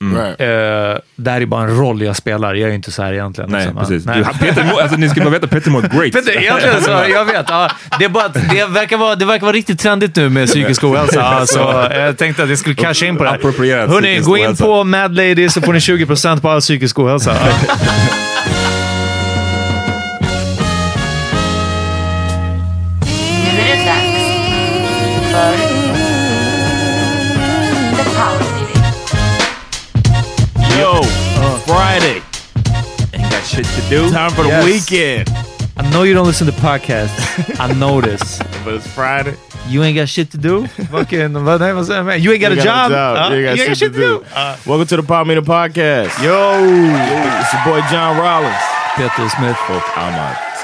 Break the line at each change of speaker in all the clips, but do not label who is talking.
Mm. Right. Uh, det här är bara en roll jag spelar. Jag är inte så här egentligen.
Nej, liksom. precis. Nej. Peter, alltså, ni ska bara veta, Peter mår great.
Peter, egentligen så, jag vet. Uh, det, är bara, det, verkar vara, det verkar vara riktigt trendigt nu med psykisk ohälsa. Uh, så jag tänkte att jag skulle casha in på det här. Hörni, gå in på Mad Lady så får ni 20% på all psykisk ohälsa. do.
Time for yes. the weekend.
I know you don't listen to podcasts. I know this.
but it's Friday.
You ain't got shit to do? Fucking, vad man? You ain't got, you a, job? a job. Uh, you ain't got, you ain't shit, to do. do. Uh,
Welcome to the Pop Meter Podcast.
Yo!
It's your boy John Rollins.
Peter Smith.
Och Ahmad.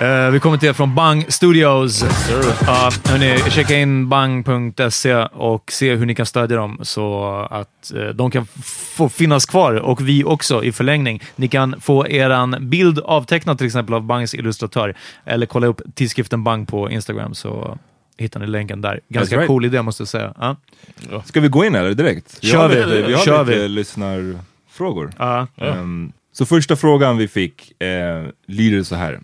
Uh, vi kommer till er från Bang Studios. Yes, uh, hörni, checka in bang.se och se hur ni kan stödja dem så att uh, de kan få finnas kvar och vi också i förlängning. Ni kan få eran bild avtecknad till exempel av Bangs illustratör eller kolla upp tidskriften Bang på Instagram så hittar ni länken där. Ganska right. cool idé måste jag säga.
Uh. Ska vi gå in eller direkt?
Vi Kör vi!
Lite, vi har
Kör
lite vi. lyssnarfrågor. Uh, um, så första frågan vi fick eh, lyder så här.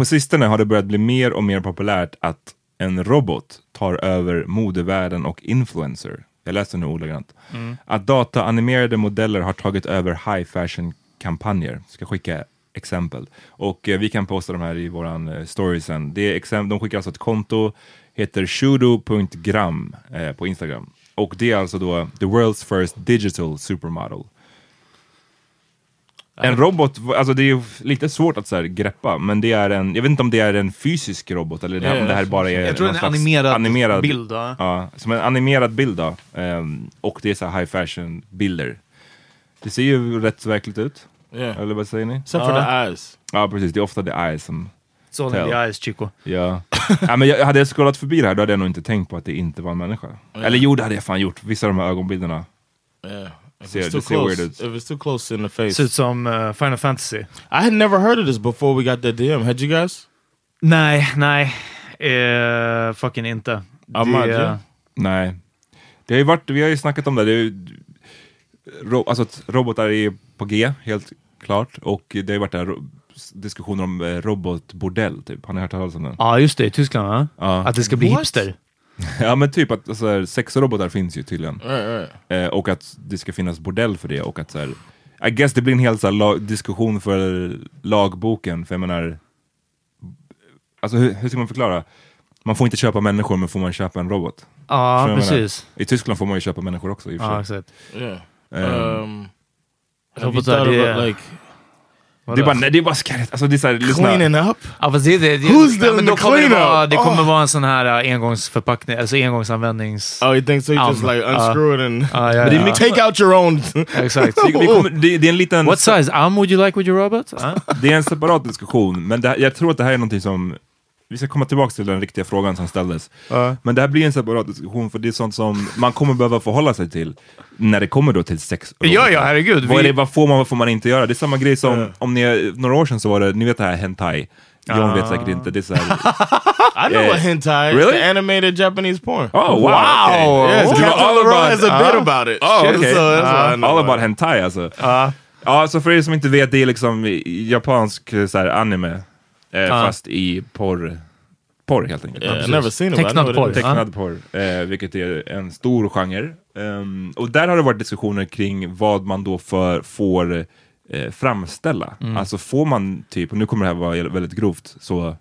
På sistone har det börjat bli mer och mer populärt att en robot tar över modevärlden och influencer. Jag läser nu ordagrant. Mm. Att dataanimerade modeller har tagit över high fashion-kampanjer. Ska skicka exempel. Och eh, vi kan posta de här i våran eh, story sen. Det är exempel, de skickar alltså ett konto, heter shudo.gram eh, på Instagram. Och det är alltså då the world's first digital supermodel. En robot, alltså det är ju lite svårt att så här greppa, men det är en, jag vet inte om det är en fysisk robot eller det,
Ja,
om det här bara är
Jag tror en animerad,
animerad
bild. Ja.
Ja, som en animerad bild då. Ehm, och det är så här high fashion bilder. Det ser ju rätt verkligt ut.
Yeah.
Eller vad säger ni?
Except for the eyes.
Ja precis, det är ofta the eyes som...
Så in
Tell.
the eyes, Chico.
Ja. ja men jag, hade jag scrollat förbi det här då hade jag nog inte tänkt på att det inte var en människa. Eller jo, det hade jag fan gjort. Vissa av de här ögonbilderna.
Yeah. If
See,
it's
det
too
ser
close,
weird ut.
if it's too close in the face.
Ser ut som eh, Final Fantasy.
I had never heard of this before we got that DM. Had you guys?
Nej, nej. Eh, fucking inte.
Ahmad,
Det-
ja.
Nej. Det har ju varit, vi har ju snackat om det. det är ju, ro, alltså att robotar är på G, helt klart. Och det har ju varit där, diskussioner om eh, robotbordell, typ. Har ni hört talas om den?
Ja, just det. I Tyskland, va?
Ja.
Att det ska bli
What?
hipster.
Ja men typ att alltså, här, sexrobotar finns ju tydligen.
Right, right.
Eh, och att det ska finnas bordell för det och att så här, I guess det blir en hel så här, la- diskussion för lagboken, för jag menar, alltså hur, hur ska man förklara? Man får inte köpa människor men får man köpa en robot?
Ja,
Så jag
precis.
I Tyskland får man ju köpa människor också i och för
Ja,
sig.
exakt.
Yeah.
Ehm,
Um, have you
Robotar,
thought about
är-
like
det är bara, nej, det är bara skarrigt, alltså det är såhär, lyssna.
cleaning up?
Ja, fast det, det, det,
Who's
ja,
doing
men då
the
kommer det, vara, det kommer
Oh.
vara en sån här uh, engångsförpackning, alltså engångsanvändnings...
Oh, you think so? You just like
uh,
unscrew it and
det är
ja.
mycket-
take out your own.
Exakt.
Det, det, kommer, det, det är en liten,
What size arm would you like with your robot? Ja.
det är en separat diskussion, men det, jag tror att det här är någonting som vi ska komma tillbaka till den riktiga frågan som ställdes. Men det här blir en separat diskussion för det är sånt som man kommer behöva förhålla sig till när det kommer då till sex.
Ja, ja, herregud.
Vad, är
Vi-
det, vad får man, vad får man inte göra? Det är samma grej som, om ni, några år sedan så var det, ni vet det här hentai. John vet säkert inte, det är så här,
I know
Eh,
what hentai is.
really?
The animated Japanese porn.
oh wow!
Wow!
okay.
Yes, Captain
all
Leroy
about-
has a bit about it.
Oh,
Shit,
okay.
so why I know
All
about
about hentai alltså.
Ja.
Ja, så för er som inte vet, det är liksom japansk så här, anime, eh,
Ja.
fast i porr. Porr helt enkelt.
Yeah, never seen know
Tecknad porr.
Tecknad porr, eh, vilket är en stor genre. Ehm, och där har det varit diskussioner kring vad man då för, får eh, framställa.
Mm.
Alltså får man typ, och nu kommer det här vara väldigt grovt, så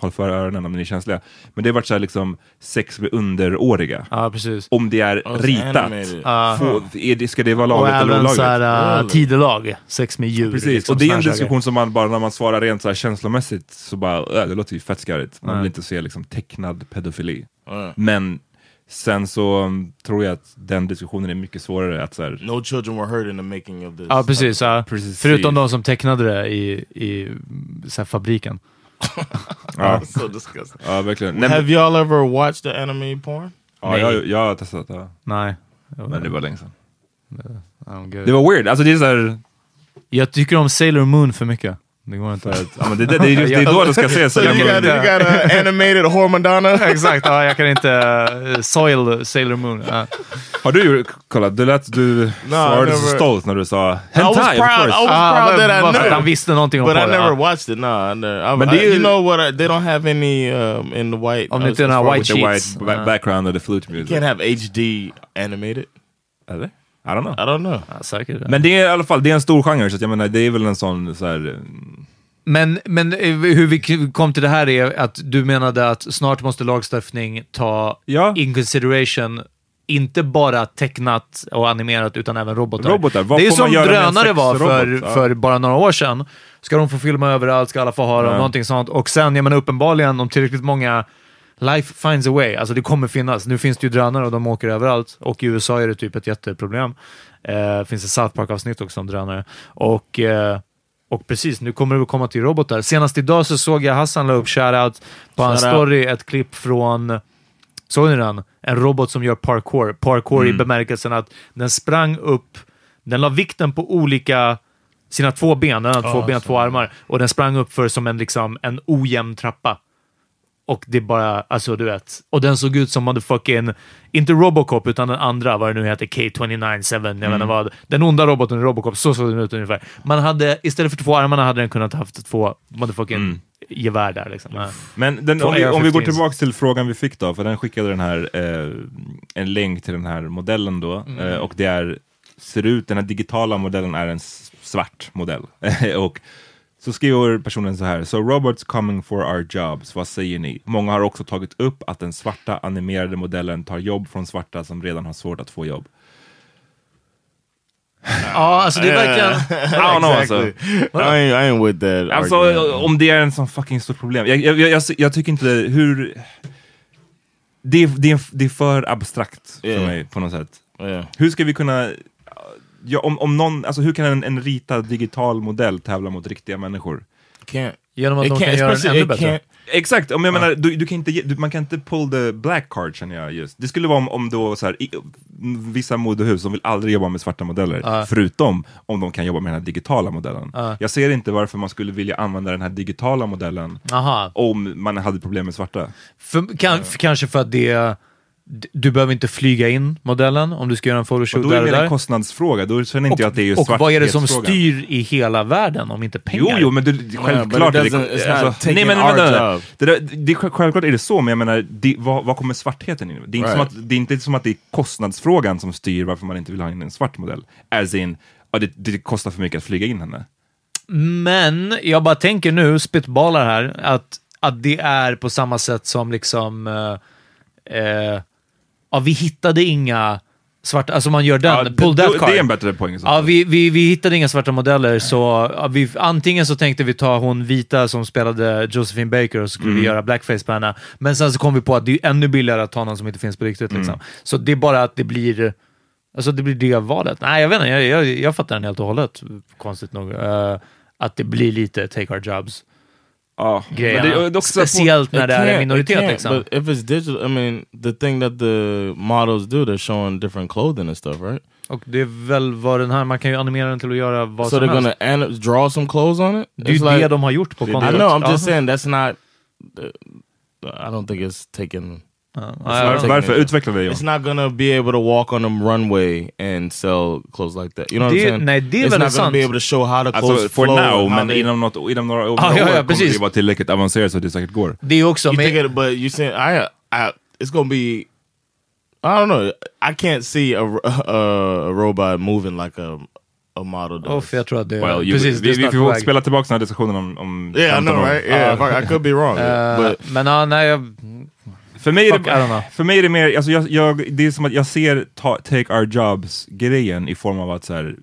håll för öronen om ni är känsliga. Men det har varit så här liksom sex med underåriga.
ja, precis.
Om det är
Oh, it's
ritat,
animated.
Får, är det, ska det vara
Och
lagligt eller
även
olagligt?
så här, uh, tidelag. Sex med djur.
Precis,
liksom,
och det är en
såna här
diskussion som man bara när man svarar rent så här känslomässigt så bara, äh, det låter ju fett skarrigt. Man vill inte se liksom tecknad pedofili. Men sen så um, tror jag att den diskussionen är mycket svårare att så här,
no children were hurt in the making of this.
Ja, precis. Ja.
Precis.
Förutom de som tecknade det i, i så här, fabriken.
Ja,
so disgusting.
ja verkligen. Nej, men,
Have y'all ever watched the anime porn?
ja, jag, jag har testat det,
Nej.
men det var länge sedan. Det var weird, alltså det är så här,
Jag tycker om Sailor Moon för mycket. Det går inte.
ja, men det, det, det, är just, det är då det ska.
So
Så
you
kan
got, you got an animated whore Madonna?
Exakt, ja, jag kan inte uh, soil Sailor Moon. Ja.
har du kollat? Du lät, du svarade så
never-
stolt när du sa
I was
hentai, of
proud. I
course.
was
Ah,
proud
men
that I knew.
Han visste någonting om
But I never watched it. No, I never. I,
Men
I,
det är
you know what? I, they don't have any um, in the white.
Om
uh,
det inte är white
as-
The white
Ja.
background of the flute
You
music.
can't have HD animated.
Eller? I don't know.
I don't know.
Ja, säkert.
Men det är i alla fall det är en stor genre, så att jag menar, det är väl en sån så här, mm,
Men, men eh, hur vi kom till det här är att du menade att snart måste lagstiftning ta
Ja.
in consideration inte bara tecknat och animerat utan även robotar.
Robotar, vad
det är som drönare var för?
Ja.
för bara några år sedan. Ska de få filma överallt? Ska alla få ha dem?
Ja.
Någonting sånt. Och sen, jag menar uppenbarligen, om tillräckligt många Life finds a way. Alltså det kommer finnas. Nu finns det ju drönare och de åker överallt. Och i USA är det typ ett jätteproblem. Eh, finns ett South Park-avsnitt också om drönare. Och, eh, och precis, nu kommer det att komma till robotar. Senast idag så såg jag Hassan la upp shoutout på hans story, ett klipp från Såg ni den? En robot som gör parkour. Parkour
Mm.
i bemärkelsen att den sprang upp, den la vikten på olika, sina två ben, den hade två ben och två armar, och den sprang upp för som en, liksom, en ojämn trappa. Och det bara, alltså du vet. Och den såg ut som motherfucking, inte Robocop utan den andra, vad det nu heter, K297, jag
Mm.
inte vad. Den onda roboten i Robocop, så såg den ut ungefär. Man hade, istället för två armarna hade den kunnat haft två motherfucking
Mm.
gevär där liksom. Ja.
Men den, om, vi, om vi går
AR-15s.
tillbaka till frågan vi fick då, för den skickade den här eh, en länk till den här modellen då,
Mm.
eh, och det är, ser ut, den här digitala modellen är en svart modell. och så skriver personen så här, so robots coming for our jobs, vad säger ni? Många har också tagit upp att den svarta animerade modellen tar jobb från svarta som redan har svårt att få jobb.
Ja, alltså det är verkligen...
I don't know alltså.
I ain't, I ain't with that.
Alltså
argument.
om det är en sån fucking stort problem. Jag, jag, jag, jag tycker inte hur... Det är, det det är för abstrakt för
Yeah.
mig på något sätt.
yeah.
Hur ska vi kunna... Ja, om, om någon, alltså hur kan en, en ritad digital modell tävla mot riktiga människor?
Can't.
Genom att
It
de
can't,
kan göra den ännu bättre.
can't.
Exakt, om jag menar, du, du kan inte, ge- du, man kan inte pull the black card känner jag just. Det skulle vara om, om då så här, i, vissa modehus som vill aldrig jobba med svarta modeller, förutom om de kan jobba med den här digitala modellen. Jag ser inte varför man skulle vilja använda den här digitala modellen
Aha.
om man hade problem med svarta.
För, kan, för, kanske för att det Du behöver inte flyga in modellen om du ska göra en
Och
photoshoot
då
där
är
och
det en kostnadsfråga, då känner inte jag att det är just
och vad är det som styr i hela världen om inte pengar?
Jo, jo, men du, självklart det... Alltså, nej, men vänta. Det, där, det, självklart är det så, men jag menar, det, vad, vad kommer svartheten in? Det är, inte som
Right.
att, det är inte som att det är kostnadsfrågan som styr varför man inte vill ha in en svart modell. As in, ja, det, det kostar för mycket att flyga in henne.
Men jag bara tänker nu, spitballar här, att, att det är på samma sätt som liksom... eh, eh, ja, vi hittade inga svarta... Alltså man gör den,
Ja,
pull
det,
that
det
card.
är en bättre poäng.
Ja, vi, vi, vi hittade inga svarta modeller, så ja, vi, antingen så tänkte vi ta hon vita som spelade Josephine Baker och så skulle
Mm.
vi göra blackface på henne. Men sen så kom vi på att det är ännu billigare att ta någon som inte finns på riktigt. Liksom.
Mm.
Så det är bara att det blir... Alltså det blir det valet. Nej, jag vet inte. Jag, jag, jag fattar den helt och hållet, konstigt nog. Eh, att det blir lite take our jobs. Grejerna.
Det
Speciellt när det är en
it
minoritet. Liksom.
But if it's digital, I mean, the thing that the models do, they're showing different clothing and stuff, right?
Och det är väl vad den här... Man kan ju animera den till att göra vad
so
som
they're
helst.
gonna an- draw some clothes on it.
Det är ju
It's
det de har gjort på
I
kontot.
know. I'm just saying that's not. Uh, I don't think it's taken.
Varför?
into-
Utveckla det John.
It's not gonna be able to walk on the runway and sell clothes like that. You know what I'm saying?
nej, det är
it's not gonna
sant.
be able to show how the clothes
Alltså for
flow.
now,
how
men
they-
inom, något, inom några,
ja,
år kommer
precis.
det vara tillräckligt avancerat så att det säkert går.
Det är också...
You
men-
think it, but you saying I, I, it's gonna be. I don't know. I can't see a, a, a robot moving like a a model does.
Uff, jag tror att det är...
Well, you,
precis, det
vi,
är
vi
snart på
får
väg.
spela tillbaka den här diskussionen om, om
yeah, I
15
know,
år.
right? Yeah, I, I could be wrong,
Eh,
but
men ja, nej, jag,
För mig, är
Fuck, know.
det, för mig är det mer, alltså jag, jag, det är som att jag ser ta, take our jobs-grejen i form av att så här,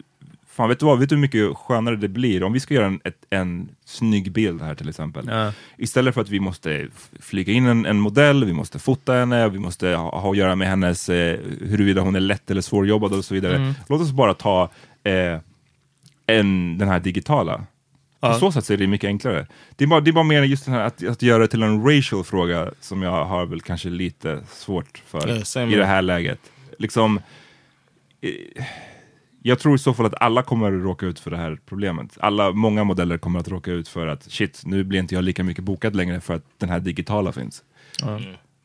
fan vet du vad, vet du hur mycket skönare det blir om vi ska göra en, ett, en snygg bild här till exempel.
Ja.
Istället för att vi måste flyga in en, en modell, vi måste fota henne, vi måste ha, ha att göra med hennes, eh, huruvida hon är lätt eller svårjobbad och så vidare.
Mm.
Låt oss bara ta eh, en, den här digitala. På så sätt så är det mycket enklare. Det är bara, det är bara mer just den här att, att göra det till en racial fråga som jag har väl kanske lite svårt för
Yeah, same
i det här läget. Liksom, eh, jag tror i så fall att alla kommer att råka ut för det här problemet. Alla, många modeller kommer att råka ut för att shit, nu blir inte jag lika mycket bokad längre för att den här digitala finns.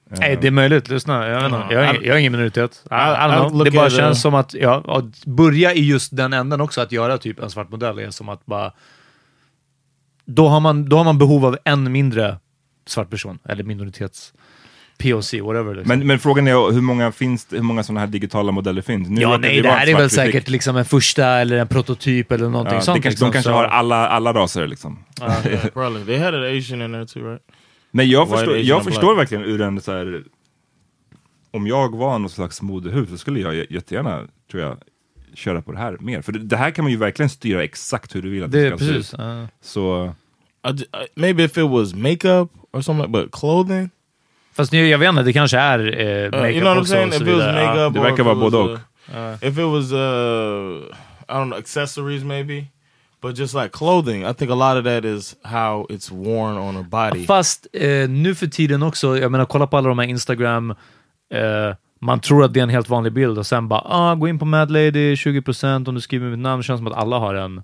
nej, det är möjligt. Lyssna, jag, vet inte. jag, är, jag är ingen minoritet. I, I know. Det bara
uh,
känns som att, ja, att börja i just den änden också, att göra typ en svart modell, är som att bara... Då har man, då har man behov av en mindre svart person, eller minoritets... POC, whatever. Liksom.
Men, men frågan är hur många, finns det, hur många sådana här digitala modeller finns? Nu
ja, nej, det
vara
här är väl säkert liksom en första eller en prototyp eller någonting
Ja,
sånt.
det kanske,
liksom,
de kanske
så-
har alla, alla raser liksom.
yeah, probably they had an Asian in there too, right?
Men jag
White,
förstår, jag förstår verkligen ur en så här. Om jag var någon slags modehus så skulle jag jättegärna, tror jag, köra på det här mer. För det, det här kan man ju verkligen styra exakt hur du vill att det,
Det
ska se
precis.
ut.
ja.
Så,
I I- maybe if it was makeup or something, like, but clothing.
Fast nu, jag vet inte, det kanske är eh,
Uh,
makeup
you know what I'm saying? If it was makeup,
Det
or
verkar
if
vara
it was,
både
uh,
och.
If it was, uh, I don't know, accessories maybe, but just like clothing, I think a lot of that is how it's worn on a body.
Fast eh, nu för tiden också, jag menar kolla på alla de här Instagram, eh, man tror att det är en helt vanlig bild och sen bara ah, gå in på Mad Lady, 20% om du skriver mitt namn. Det känns som att alla har en,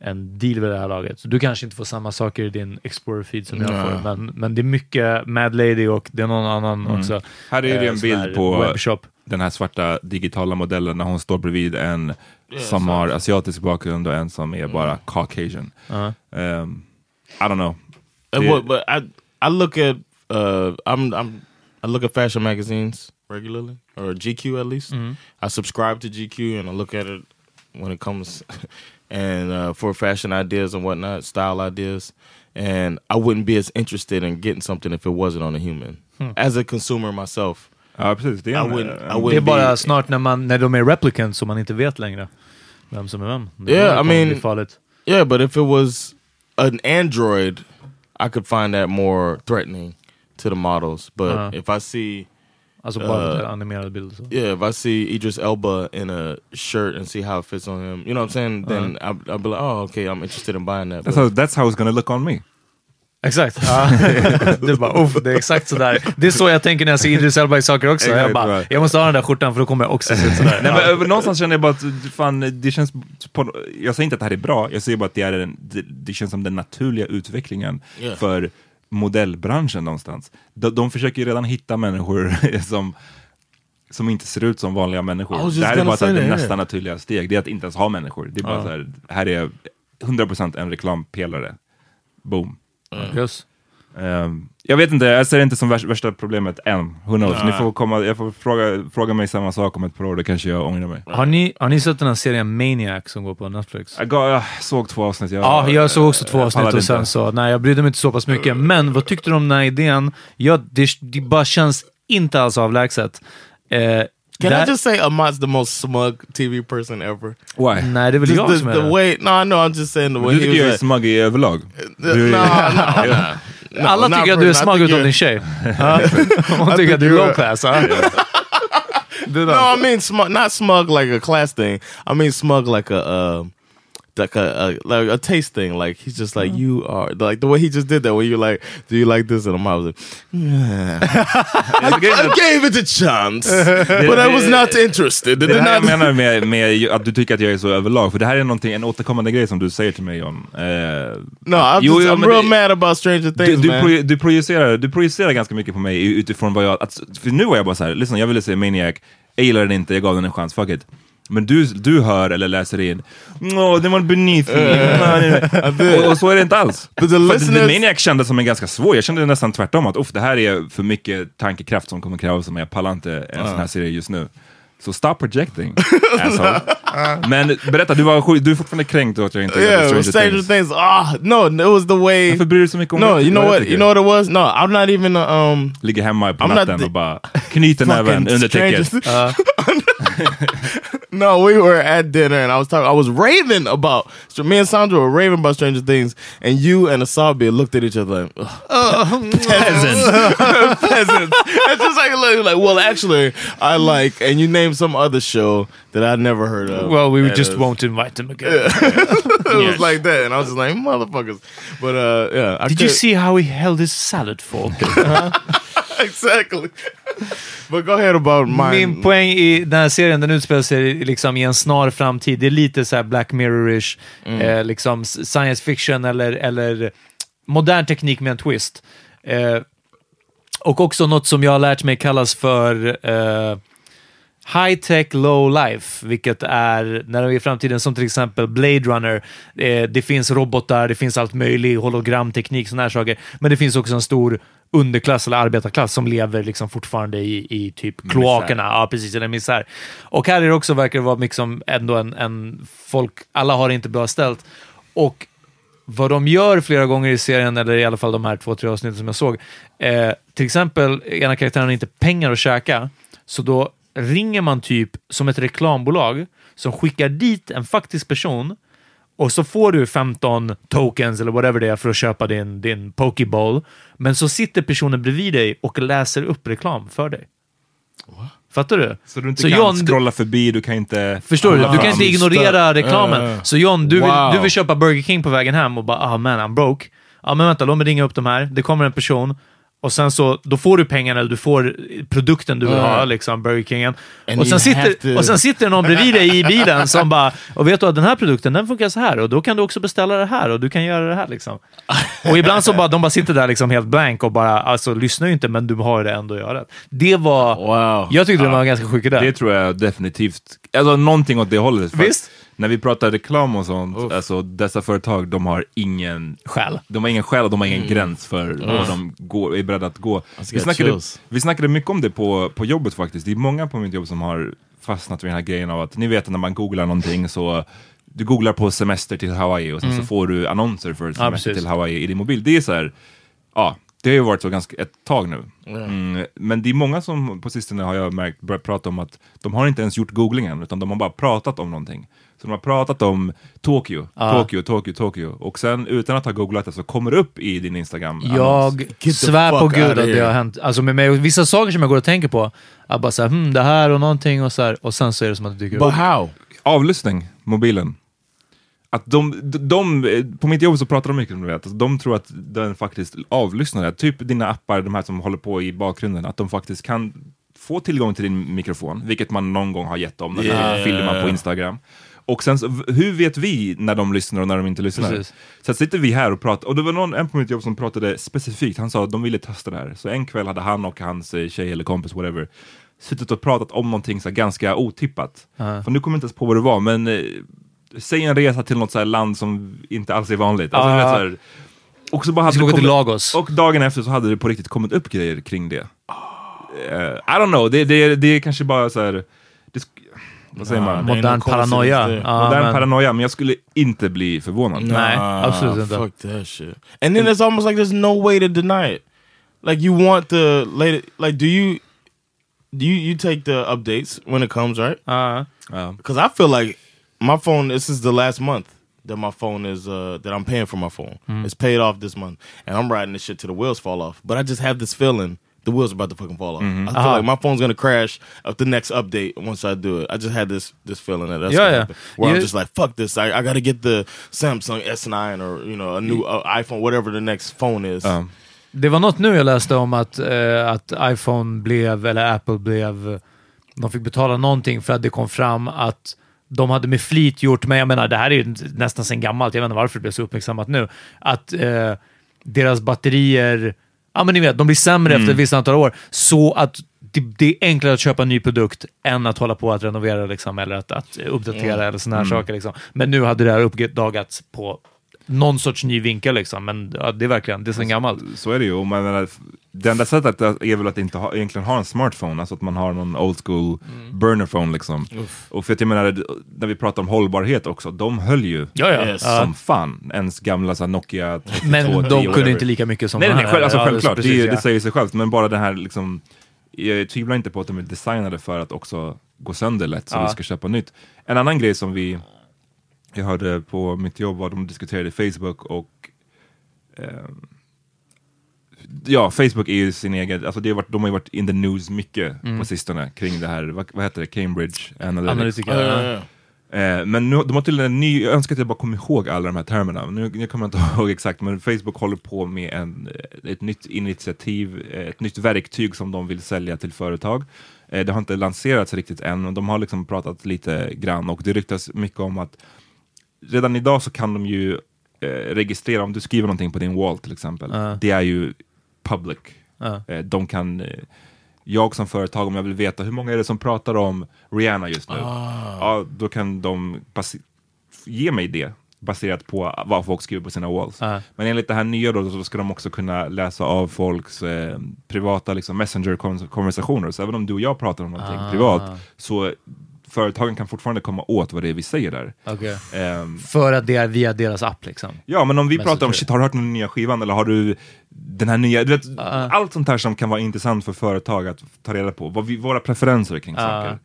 en deal vid det här laget. Så du kanske inte får samma saker i din Explorer-feed som jag får, men, men det är mycket Mad Lady och det är någon annan också.
här är det
eh,
en
här
bild på
webbshop.
den här svarta digitala modellen när hon står bredvid en som har asiatisk bakgrund och en som är bara Caucasian.
Ja.
Um, I don't know. Det-
what, but I I look at uh I'm I'm I look at fashion magazines regularly or GQ at least. I subscribe to GQ and I look at it when it comes and uh, for fashion ideas and whatnot, style ideas. And I wouldn't be as interested in getting something if it wasn't on a human. As a consumer myself,
Ja, precis. Det är
I wouldn't- I wouldn't
Det är bara
be-
snart när, man, när de är replicants som man inte vet längre. vem som är vem. Det
Yeah, I mean-
farligt.
Yeah, but if it was an Android, I could find that more threatening to the models. But
Uh-huh.
if I see,
Alltså bara för
Uh,
är animerad bild. Så.
yeah, if I see Idris Elba in a shirt and see how it fits on him, you know what I'm saying? Then I'll, I'll be like, oh, okay, I'm interested in buying that.
That's how, that's how it's gonna look on me.
Exakt. Ja. du bara, Uff, det är exakt sådär. Det är så jag tänker när jag ser Idris Elba i saker också. Jag bara,
right.
jag måste ha den där skjortan för då kommer jag också se ut sådär.
Nej, men, någonstans känner jag bara att fan, det känns på, jag säger inte att det här är bra, jag säger bara att det, är en, det, det känns som den naturliga utvecklingen
Yeah.
för modellbranschen någonstans. De, de försöker ju redan hitta människor som, som inte ser ut som vanliga människor. Det här är bara så här, det nästa naturliga steg, det är att inte ens ha människor. Det är bara
Ja.
så här, här är 100% en reklampelare. Boom.
Just.
Ehm, jag vet inte, jag ser det inte som värsta, värsta problemet än. Who knows? Ni får komma, jag får fråga, fråga mig samma sak om ett par år, då kanske jag ångrar mig.
Har ni, har ni sett den här serien Maniac som går på Netflix?
Jag, gav, jag såg två avsnitt. Jag,
Ja, jag såg också två avsnitt och sen
inte.
så, nej jag brydde mig inte så pass mycket. Men vad tyckte du om den här idén? Ja, det, det bara känns inte alls avlägset. Eh,
Can
där-
I just say Ahmad's the most smug TV person ever?
Why?
Nej, det är väl
Just
jag
the,
som är
the
det.
way, no, no, I'm just saying the way
Du tycker jag är smug i överlag?
No, no, no, no.
Alla
not
tycker att du är
I
smug utom din tjej. Hon tycker att du är
you're-
low class. Det
No. I mean smug, not smug like a class thing. I mean smug like a uh, like a, a like a taste thing. Like he's just like you are like the way he just did that. When you're like, do you like this? And I'm I was like, yeah. I, I gave it a chance, but I was not interested.
Det här jag menar med, med att du tycker att jag är så överlag, för det här är någonting, en återkommande grej som du säger till mig John. Eh,
No, I'm,
Jo,
just,
jo,
I'm real mad about Stranger
du,
Things,
du,
man.
proje, du, projicerar, du projicerar ganska mycket på mig utifrån vad jag... Att, för nu var jag bara så här, lyssna jag ville se Maniac, jag gillar den inte, jag gav den en chans, fuck it. Men du, du hör eller läser in, åh, den var beneath me. och, och så är det inte alls.
The listeners-
The Maniac kändes som en ganska svår, jag kände nästan tvärtom att uff, det här är för mycket tankekraft som kommer krävas mig, jag pallar inte en sån här serie just nu. Så stop projecting, asshole. Men berätta, du, var, du är fortfarande kränkt att jag inte
Yeah,
Stranger,
Stranger
Things.
Things. Ah, no, it was the way.
Varför bryr du dig så mycket om
No,
det?
you know what? You know what it was? No, I'm not even uh, um.
Ligger hemma på
I'm
natten och bara knyter näven under täcket.
no, we were at dinner and I was talking. I was raving about. So me and Sandra were raving about Stranger Things, and you and Asabi looked at each other like "Ugh, peasants, peasants. It's just like, like, like, well, actually, I like, and you named some other show that I'd never heard of.
Well, we just
was-
won't invite them again.
it was like that, and I was just like, motherfuckers. But uh, yeah, I
Did you see how he held his salad fork?
exactly? but go ahead about mine.
Min poäng i den här serien, den utspelar sig liksom i en snar framtid. Det är lite så här Black Mirror-ish, eh, liksom science fiction eller, eller modern teknik med en twist. Eh, och också något som jag har lärt mig kallas för eh, high tech, low life, vilket är när vi är i framtiden, som till exempel Blade Runner. Eh, det finns robotar, det finns allt möjligt, hologramteknik, sådana här saker. Men det finns också en stor underklass eller arbetarklass som lever liksom fortfarande i, i typ kloakerna. Ja, precis, en misär. Och här är det också, verkar det vara mycket som ändå en, en folk, alla har det inte bra ställt. Och vad de gör flera gånger i serien, eller i alla fall de här två, tre avsnitten som jag såg. Eh, till exempel, ena karaktären har inte pengar att käka, så då ringer man typ som ett reklambolag som skickar dit en faktisk person och så får du 15 tokens eller whatever det är för att köpa din, din Pokéball. Men så sitter personen bredvid dig och läser upp reklam för dig. Fattar du?
Så du inte
Så
kan
John,
scrolla förbi, du kan inte...
Förstår du? Du kan
Ah,
inte ignorera reklamen.
Eh.
Så John, du vill,
Wow.
du vill köpa Burger King på vägen hem och bara ah man, I'm broke. Ja men vänta, låt mig ringa upp de här. Det kommer en person och sen så, då får du pengarna eller du får produkten du vill ha, liksom Burger Kingen.
And
Och sen, sitter,
to-
och sen sitter det någon bredvid dig i bilen som bara, och vet du att den här produkten, den funkar så här och då kan du också beställa det här och du kan göra det här liksom. Och ibland så bara, de bara sitter där liksom helt blank och bara, alltså lyssnar ju inte men du har det ändå att göra. Det var,
Wow.
jag tyckte det var ganska sjuk idé.
Det tror jag definitivt. Alltså någonting åt det hållet.
Visst.
När vi pratar reklam och sånt, alltså dessa företag, de har ingen
Själ.
De har ingen själ och de har ingen gräns för vad de går, är beredda att gå. Vi
get
snackade,
chills.
vi snackade mycket om det på, på jobbet faktiskt. Det är många på mitt jobb som har fastnat vid den här grejen av att, ni vet när man googlar någonting så du googlar på semester till Hawaii och sen så får du annonser för semester
precis.
till Hawaii i din mobil. Det är så här, ja, Det har ju varit så ganska ett tag nu. Mm, men det är många som på sistone har jag märkt börjat prata om att de har inte ens gjort googlingen utan de har bara pratat om någonting. Så de har pratat om Tokyo, Tokyo, Tokyo, Tokyo och sen utan att ha googlat det så kommer det upp i din Instagram.
Jag
the
svär på gud att det har hänt. Alltså med mig, vissa saker som jag går och tänker på, jag bara såhär, hmm, det här och någonting och så här, och sen så är det som att det dyker
But
upp.
how?
Avlyssning, mobilen. Att de, de, de, på mitt jobb så pratar de mycket om det, att de tror att den faktiskt avlyssnar det. Typ dina appar, de här som håller på i bakgrunden, att de faktiskt kan få tillgång till din mikrofon, vilket man någon gång har gett dem när
Yeah.
de filmar på Instagram. Och sen, så, hur vet vi när de lyssnar och när de inte lyssnar?
Precis.
Så sitter vi här och pratar, och det var någon en på mitt jobb som pratade specifikt, han sa att de ville testa det här. Så en kväll hade han och hans eh, tjej eller kompis, whatever, suttit och pratat om någonting så ganska otippat. För nu kommer jag inte ens på vad det var, men eh, säg en resa till något så här land som inte alls är vanligt. Alltså, du vet, så här, och, så bara hade
åka till
kommit-
Lagos.
och dagen efter så hade det på riktigt kommit upp grejer kring det. Eh, I don't know, det, det, det är kanske bara så här, det, vad säger man?
är
Modern paranoia. Ja,
Modern
men-
paranoia, men jag skulle inte bli förvånad.
Nej, absolut inte.
Fuck that shit. And then it's almost like there's no way to deny it. Like you want the late like do you do you you take the updates when it comes, right?
Ja.
Ja.
Because I feel like my phone. This is the last month that my phone is uh, that I'm paying for my phone. It's paid off this month, and I'm riding this shit till the wheels fall off. But I just have this feeling the wheels are about to fucking fall off. I feel like my phone's gonna crash of the next update once I do it. I just had this this feeling that that's
Yeah, yeah.
Where
You-
I'm just like, fuck this. I, I got to get the Samsung S9 or you know a new uh, iPhone, whatever the next phone is.
Ja.
Det var något nu jag läste om att, eh, att iPhone blev, eller Apple blev, de fick betala någonting för att det kom fram att de hade med flit gjort, men jag menar det här är ju nästan sen gammalt, jag vet inte varför det blev så uppmärksammat nu, att eh, deras batterier, ja men ni vet, de blir sämre efter ett visst antal år, så att det, det är enklare att köpa en ny produkt än att hålla på att renovera liksom, eller att, att uppdatera eller sådana här saker. Liksom. Men nu hade det här uppdagats på någon sorts ny vinkel, liksom. men ja, det är verkligen, det är sen gammalt.
Så är det ju. Och man det enda sättet är väl att inte ha, egentligen ha en smartphone, alltså att man har någon old school
Mm.
burner phone liksom. Och för att jag menar, när vi pratar om hållbarhet också, de höll ju
Ja, ja.
Yes.
Som fan. Ens gamla så här, Nokia 32,
Men
10,
de kunde
whatever.
inte lika mycket som
Nej,
de
nej,
här.
själv, alltså,
Ja,
självklart,
precis,
det,
ja.
det säger sig självt. Men bara det här liksom, jag tvivlar inte på att de är designade för att också gå sönder lätt så
Ja.
vi ska köpa nytt. En annan grej som vi, jag hörde på mitt jobb var de diskuterade Facebook och ehm, Ja, Facebook är ju sin egen, alltså det har varit, de har ju varit in the news mycket
Mm.
på sistone kring det här, vad, vad heter det, Cambridge Analytics.
Analytiker.
Uh,
ja.
yeah.
Eh, men nu, de har tydligen en ny, jag önskar att jag bara kom ihåg alla de här termerna, nu, nu kommer jag inte ihåg exakt, men Facebook håller på med en, eh, ett nytt initiativ, eh, ett nytt verktyg som de vill sälja till företag. Eh, det har inte lanserats riktigt än, och de har liksom pratat lite grann och det ryktas mycket om att redan idag så kan de ju eh, registrera om du skriver någonting på din wall till exempel.
Ja.
Det är ju public. Eh, de kan, eh, jag som företag, om jag vill veta hur många är det som pratar om Rihanna just nu, ja, då kan de ge mig det baserat på vad folk skriver på sina walls.
Ja.
Men enligt det här nya då, så ska de också kunna läsa av folks eh, privata liksom, messenger-konversationer. Så även om du och jag pratar om någonting
Ah.
privat, så företagen kan fortfarande komma åt vad det är vi säger där.
Okej.
Ehm,
För att det är via deras app liksom.
Ja, men om vi pratar om shit, har du hört den nya skivan eller har du den här nya, du vet,
Ah.
allt sånt här som kan vara intressant för företag att ta reda på, vad vi, våra preferenser kring
Ah.
saker.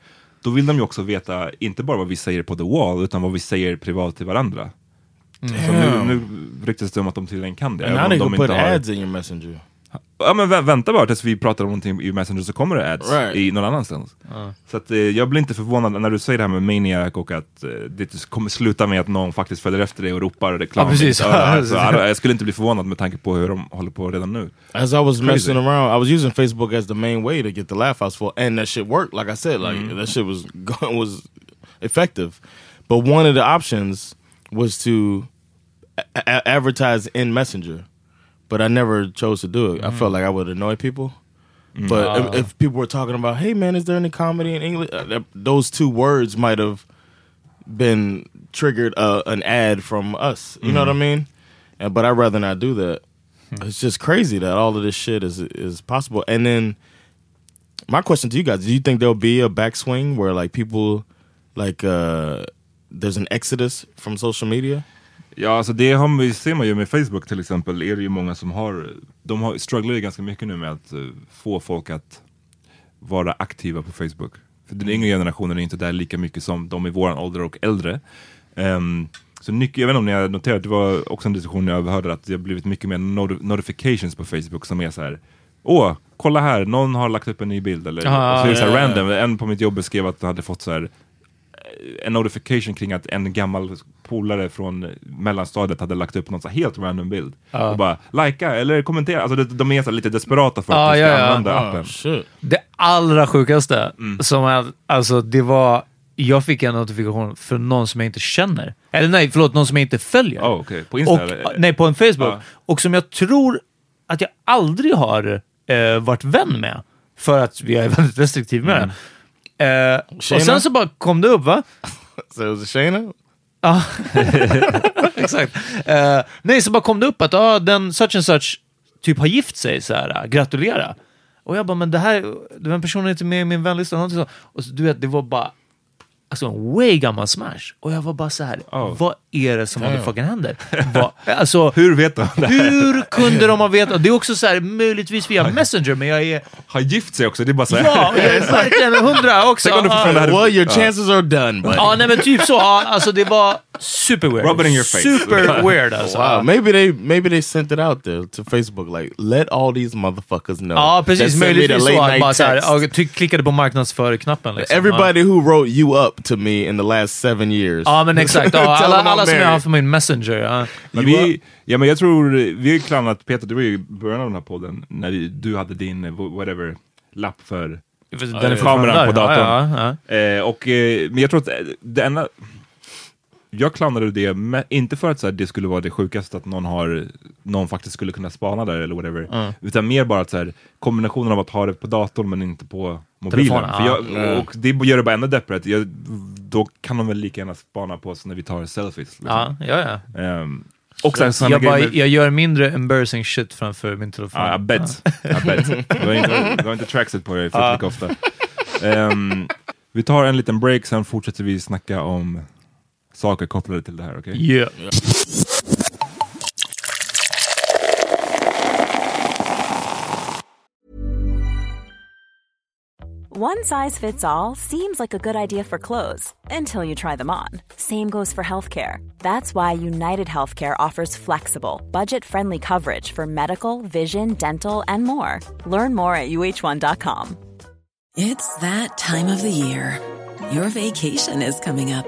Då vill de ju också veta, inte bara vad vi säger på the wall, utan vad vi säger privat till varandra. Så nu, nu ryktas det om att de tydligen kan det.
And
även
now
om
they
de
put
inte har-
ads in your messenger.
Ja men vä vänta bara tills vi pratar om någonting i Messenger så kommer det ads
Right.
i någon annanstans. Så att, eh, jag blir inte förvånad när du säger det här med Maniac och att eh, det kommer sluta med att någon faktiskt följer efter dig och ropar reklam.
Ja, precis.
Alltså, jag, skulle inte bli förvånad med tanke på hur de håller på redan nu.
As I was
Crazy.
messing around, I was using Facebook as the main way to get the laugh house full, and that shit worked. Like I said, like that shit was was effective. But one of the options was to advertise in Messenger, but I never chose to do it. I felt like I would annoy people. But if, if people were talking about, "Hey man, is there any comedy in English?" Uh, those two words might have been triggered uh, an ad from us. You know what I mean? And, but I'd rather not do that. It's just crazy that all of this shit is is possible. And then my question to you guys: Do you think there'll be a backswing where like people like uh there's an exodus from social media?
Ja, alltså det har man, ser man ju med Facebook till exempel, är det ju många som har, de har, strugglar ju ganska mycket nu med att eh, få folk att vara aktiva på Facebook. För den yngre generationen är inte där lika mycket som de i våran ålder och äldre. Ehm, så mycket, jag vet inte om ni har noterat, det var också en diskussion jag överhörde att det har blivit mycket mer not notifications på Facebook som är så här. Åh, kolla här, någon har lagt upp en ny bild. Eller,
Ah,
så är det så här
ja, ja.
random. En på mitt jobb beskrev att han hade fått så här en notification kring att en gammal polare från mellanstadiet hade lagt upp någon så helt random bild. Och bara likea eller kommentera. Alltså de, de är så lite desperata för att
Ja,
du ska
ja, ja.
använda
Oh,
appen.
shit.
Det allra sjukaste,
Mm.
som är, alltså det var... Jag fick en notifikation från någon som jag inte känner. Eller nej, förlåt, någon som jag inte följer.
Oh, okej. På Insta
och,
eller?
Nej, på en Facebook.
Ja.
Och som jag tror att jag aldrig har eh, varit vän med. För att jag är väldigt restriktiv med
Mm.
det. Eh, och sen så bara kom det upp, va?
So was a Shayna?
Ja, exakt. Eh, nej, så bara kom det upp att ah, den such and such typ har gift sig, så här, äh, gratulera. Och jag bara, men det här, den personen är inte med i min vänlista. Och så, du vet, det var bara alltså, en way gammal smash. Och jag var bara så här,
Oh.
vad är det som motherfucking händer? Vad, alltså,
Hur vet de det?
hur kunde de ha vetat? Det är också så här, möjligtvis via Messenger, men jag är...
Har gift sig också, det är bara så här.
Ja, jag är verkligen hundra också.
Tänk om du
Ja.
det här-
Well, your chances are done, buddy.
Ja, nej men typ så. Ja, alltså det var super weird.
Rub it in your face.
Super weird alltså.
Wow, maybe they maybe they sent it out there to Facebook like let all these motherfuckers know.
Ja, precis. Möjligtvis så. bara så här, ja, klickade på marknadsför-knappen. Liksom.
Everybody who wrote you up to me in the last seven years.
Ja, ja men exakt. Ja,
Tell
alla alla som jag har haft på min Messenger. Ja.
Men vi, ja, men jag tror, vi har klanat, Peter, du var ju i början av den här podden, när du hade din, eh, whatever, lapp för
Den
kameran på datorn.
Ja, ja,
Eh, och, eh, men jag tror att det enda... Jag klandrade det, med, inte för att så här, det skulle vara det sjukaste att någon, har, någon faktiskt skulle kunna spana där eller whatever. Utan mer bara att så här, kombinationen av att ha det på datorn men inte på mobilen. För
ja.
jag, och det gör det bara ännu. Jag, då kan de väl lika gärna spana på oss när vi tar selfies. Liksom.
ja. ja, ja.
Ehm, och sen
Jag, bara,
med-
jag gör mindre embarrassing shit framför min telefon.
Ja, jag bet. Jag bet. Du har inte, du har inte tracksuit på dig fullt lika ofta. Ehm, vi tar en liten break, sen fortsätter vi snacka om saker kopplade till det här, okej?
Yeah.
One size fits all seems like a good idea for clothes until you try them on. Same goes for healthcare. That's why United Healthcare offers flexible, budget friendly coverage for medical, vision, dental, and more. Learn more at uh1.com.
It's that time of the year. Your vacation is coming up.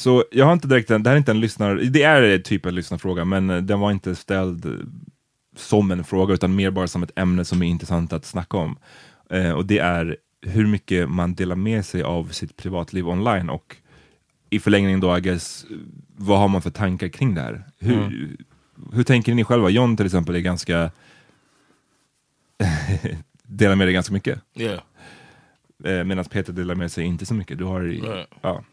Så jag har inte direkt en, det här är inte en lyssnar, det är typ en lyssnarfråga, men eh, den var inte ställd eh, som en fråga, utan mer bara som ett ämne som är intressant att snacka om. Eh, och det är hur mycket man delar med sig av sitt privatliv online och i förlängningen då, I guess, vad har man för tankar kring det här? Hur, hur tänker ni själva? John till exempel är ganska delar med dig ganska mycket.
Yeah.
Eh, Medan Peter delar med sig inte så mycket. Du har,
Right.
ja.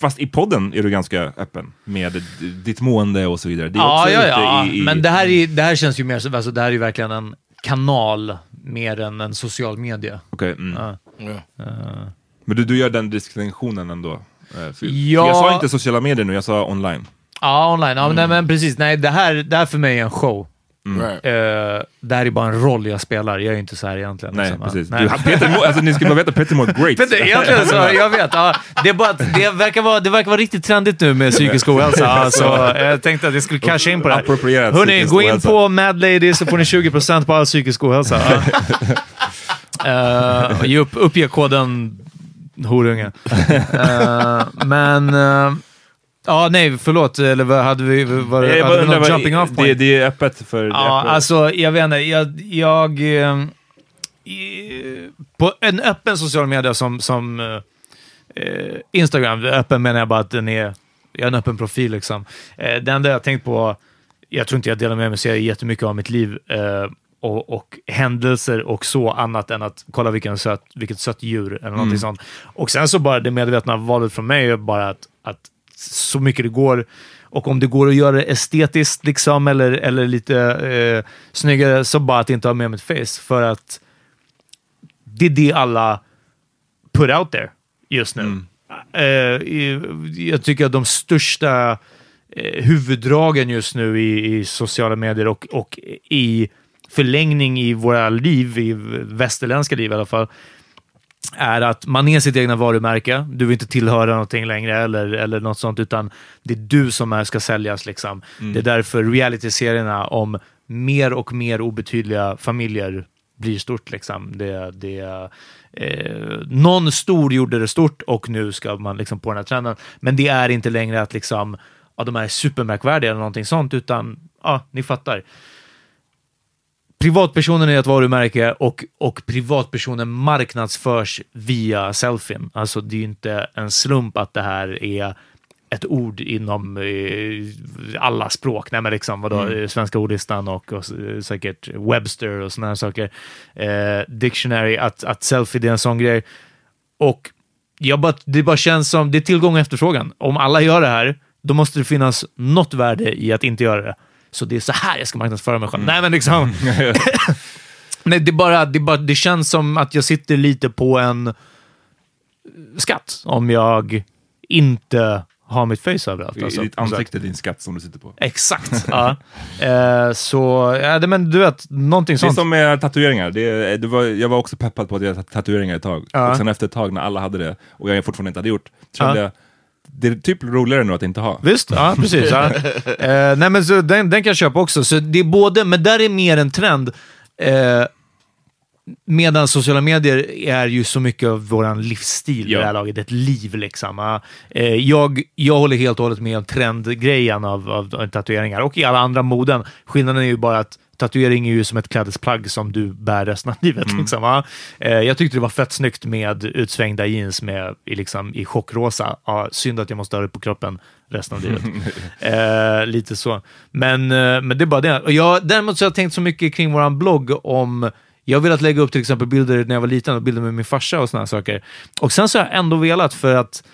Fast i podden är du ganska öppen med ditt mående och så vidare. Det är
Ja, ja, ja.
I, i,
Men det här, är, det här känns ju mer som, alltså det här är ju verkligen en kanal mer än en social media.
Okej, mm.
Ja.
Yeah.
Men du, du gör den distinktionen ändå? Eh, för,
Ja.
Jag sa inte sociala medier nu, jag sa online.
Ja, online. Ja, men, nej, men precis. Nej, det här, det här för mig är en show.
Right.
Eh, det här är bara en roll jag spelar, jag är inte så här egentligen.
Nej,
liksom.
precis.
Nej.
Du, Peter, alltså, ni ska bara veta, Peter mår great.
Peter, egentligen så, jag vet. Ja, det, är bara det, verkar vara, det verkar vara riktigt trendigt nu med psykisk ohälsa. Ja, så jag tänkte att jag skulle casha in på det här. Hörni,
psykisk
gå in på Mad Lady så får ni 20% på all psykisk ohälsa. Uh, ge upp, uppge koden horunge. Eh, men... eh, Ja, nej, förlåt. Eller vad hade vi? Var,
Jag
hade vi någon jumping off
det,
point?
det är öppet för... det
Ja,
öppet.
alltså jag vet inte. Jag, jag, eh, i- på en öppen social media som, som eh, eh, Instagram, öppen menar jag bara att den är, jag har en öppen profil. Liksom. Eh, det enda jag har tänkt på, jag tror inte jag delar med mig så jättemycket av mitt liv eh, och, och händelser och så annat än att kolla vilken söt, vilket sött djur eller någonting
Mm.
sånt. Och sen så bara det medvetna valet från mig är bara att, att så mycket det går och om det går att göra det estetiskt liksom, eller, eller lite eh, snyggare, så bara att inte ha med mitt face. För att det är det alla put out there just nu. Eh, i- jag tycker att de största eh, huvuddragen just nu i, i sociala medier och, och i förlängning i våra liv, i västerländska liv i alla fall, är att man är sitt egna varumärke. Du vill inte tillhöra någonting längre eller, eller något sånt, utan det är du som är, ska säljas. Liksom.
Mm.
Det är därför realityserierna om mer och mer obetydliga familjer blir stort. Liksom. Det, det, eh, någon stor gjorde det stort och nu ska man liksom på den här trenden. Men det är inte längre att liksom, ja, de är supermärkvärdiga eller någonting sånt, utan ja, ni fattar privatpersonen är ett varumärke och, och privatpersonen marknadsförs via selfien. Alltså det är ju inte en slump att det här är ett ord inom eh, alla språk. Nej, men liksom, vadå,
Mm.
Svenska ordlistan och, och eh, säkert Webster och sådana här saker. Eh, Dictionary, att, att selfie det är en sån grej. Och jag bara, det bara känns som, det är tillgång och efterfrågan. Om alla gör det här, då måste det finnas något värde i att inte göra det. Så det är så här jag ska marknadsföra mig själv. Nej, men liksom... Nej, det, är bara, det, är bara, det känns som att jag sitter lite på en skatt om jag inte har mitt face överallt. Alltså.
ditt ansikte, din skatt som du sitter på.
Exakt. ja. Eh, så, ja, men du vet, någonting
Det är
sånt.
som med tatueringar. Det, är- det var, jag var också peppad på att göra tatueringar ett tag.
Ja.
Och sen efter ett tag när alla hade det, och jag fortfarande inte hade gjort, kände
Ja.
jag, det är typ roligare nu att inte ha.
Visst, ja precis. Ja. Eh, nej, men så den, den kan jag köpa också. Så det är både, men där är mer en trend. Eh, medan sociala medier är ju så mycket av vår livsstil
Ja.
i det här laget, ett liv liksom. Eh, jag, jag håller helt och hållet med om trendgrejen av, av, av tatueringar och i alla andra moden. Skillnaden är ju bara att tatuering är ju som ett klädesplagg som du bär resten av livet.
Mm.
Liksom, eh, jag tyckte det var fett snyggt med utsvängda jeans med, i, liksom, i chockrosa. Ja, synd att jag måste ha det på kroppen resten av livet. eh, lite så. Men, eh, men det är bara det. Jag, däremot så har jag tänkt så mycket kring vår blogg om jag har velat lägga upp till exempel bilder när jag var liten och bilder med min farsa och här saker. Och sen så har jag ändå velat för att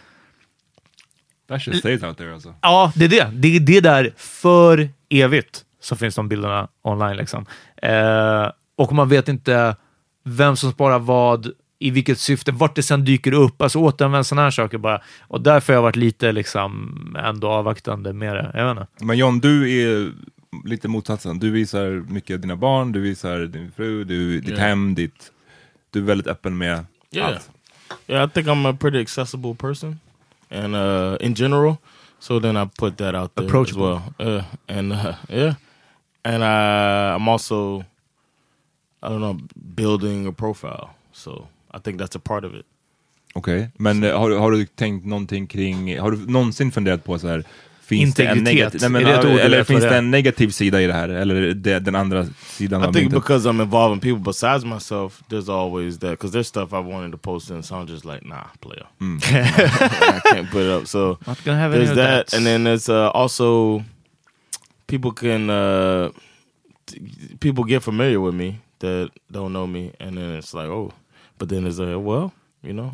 That shit stays out there alltså.
Ja, det är det. Det är det där för evigt så finns de bilderna online. Liksom. Eh, och man vet inte vem som sparar vad, i vilket syfte, vart det sen dyker upp. Alltså återanvänd sådana här saker bara. Och därför har jag varit lite liksom ändå avvaktande med det. Jag vet inte.
Men John, du är lite motsatsen. Du visar mycket dina barn, du visar din fru, du, ditt
Yeah.
hem, ditt... Du är väldigt öppen med
Yeah.
allt.
Yeah, I think I'm a pretty accessible person, and uh, in general. So then I put that out there
Approachable.
as well. Uh, and uh, yeah, and uh, I'm also, I don't know, building a profile. So I think that's a part of it.
Okej, men eh, har, du- har du tänkt någonting kring, har du någonsin funderat på så här, finns det en
Integritet.
negativ, nej, men,
Är det ett
eller finns
det
det en negativ sida i det här? Eller det, den andra sidan
I
av
think
myntet?
because I'm involving people besides myself, there's always that. Because there's stuff I wanted to post and so I'm just like, nah, player. I can't put it up. So
Not gonna have
there's
of
that,
that.
and then there's uh, also people can uh, people get familiar with me that don't know me, and then it's like, oh, but then it's like, well, you know,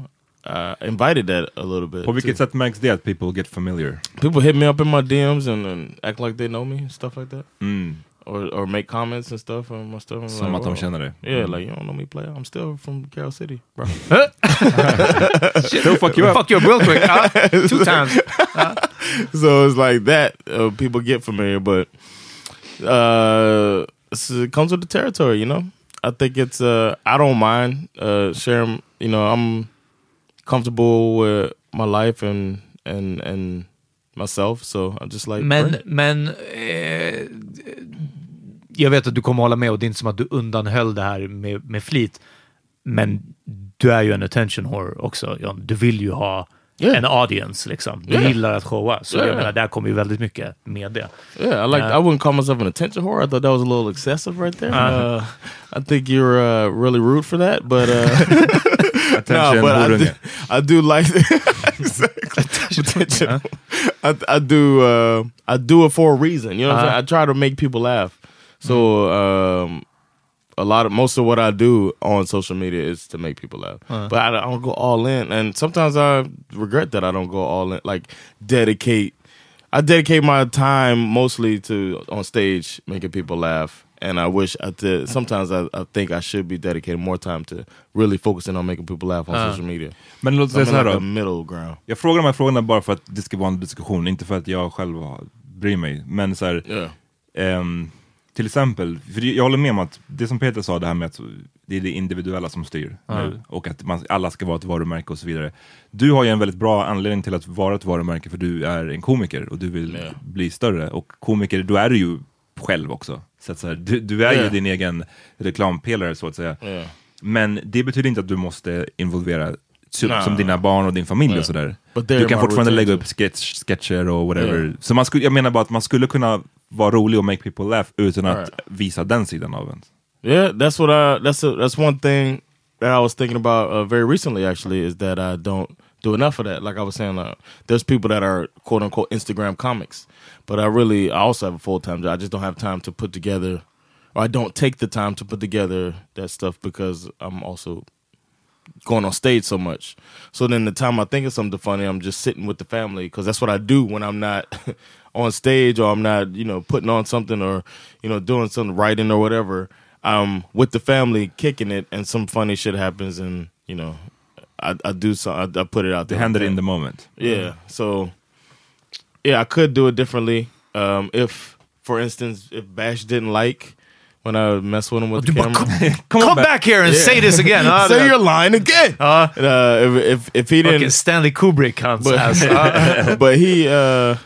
I invited that a little bit.
På vilket
too.
sätt märks det att people get familiar?
People hit me up in my DMs and, and act like they know me and stuff like that.
Mm.
Or, or make comments and stuff on my stuff. I'm
Som
like,
att de känner det.
Yeah,
Mm.
like you don't know me, player. I'm still from Carol City, bro.
Still fuck you up.
Fuck you up real quick. huh? Two times.
so it's like that. Uh, people get familiar, but uh, it comes with the territory, you know. I think it's. Uh, I don't mind uh, sharing. You know, I'm comfortable with my life and and and myself, so I just like.
Men,
bring it.
men eh, jag vet att du kommer hålla med och det är inte som att du undanhöll det här med, med flit. Men du är ju en attention whore också. John. Du vill ju ha
Yeah.
en audience liksom. Du
Yeah.
gillar att showa. Så jag
Yeah.
menar, där kommer ju väldigt mycket med det.
Yeah, I like.
Uh,
I wouldn't call myself an attention whore. I thought that was a little excessive right there.
Uh-huh.
Uh, I think you're uh, really rude for that, but uh,
Attention,
no, but I do. I do like exactly attention. I, I do. Uh, I do it for a reason. You know, what I'm
Uh-huh.
saying? I try to make people laugh. So um, a lot of most of what I do on social media is to make people laugh.
Uh-huh.
But I, I don't go all in, and sometimes I regret that I don't go all in. Like dedicate. I dedicate my time mostly to on stage making people laugh, and I wish I did. Sometimes I, I think I should be dedicating more time to really focusing on making people laugh on
Uh.
social media.
Men låt oss säga
in
så här
like a
då.
middle ground.
Jag frågar de här frågorna bara för att det ska vara en diskussion, inte för att jag själv bryr mig. Men så här,
Yeah.
ehm, till exempel, för jag håller med om att det som Peter sa, det här med att det är det individuella som styr nu, och att man, alla ska vara ett varumärke och så vidare. Du har ju en väldigt bra anledning till att vara ett varumärke, för du är en komiker och du vill
Yeah.
bli större. Och komiker, då är du ju själv också. Så att så här, du, du är ju
Yeah.
din egen reklampelare så att säga.
Yeah.
Men det betyder inte att du måste involvera som,
Nej,
som dina barn och din familj
Nej.
och sådär. Du kan fortfarande lägga upp sketch, sketcher och whatever.
Yeah.
Så man skulle, jag menar bara att man skulle kunna vara rolig och make people laugh utan att
Right.
visa den sidan av en.
Yeah, that's what I. That's a, that's one thing that I was thinking about uh, very recently. Actually, is that I don't do enough of that. Like I was saying, uh, there's people that are quote unquote Instagram comics, but I really I also have a full time job. I just don't have time to put together, or I don't take the time to put together that stuff because I'm also going on stage so much. So then the time I think of something funny, I'm just sitting with the family because that's what I do when I'm not on stage or I'm not, you know, putting on something or, you know, doing something, writing or whatever. I'm with the family kicking it and some funny shit happens and, you know, I, I do so I, I put it out there.
händer in the moment.
Yeah. So yeah, I could do it differently. Um, if, for instance, if Bash didn't like when I mess with him with
Du
the
bara,
camera.
come, come back here and
Yeah.
say this again. Ah,
Say
det-
your line again.
Ja.
Uh, if, if if he didn't,
Fucking Stanley Kubrick hans
but,
ass. Ah.
but he uh,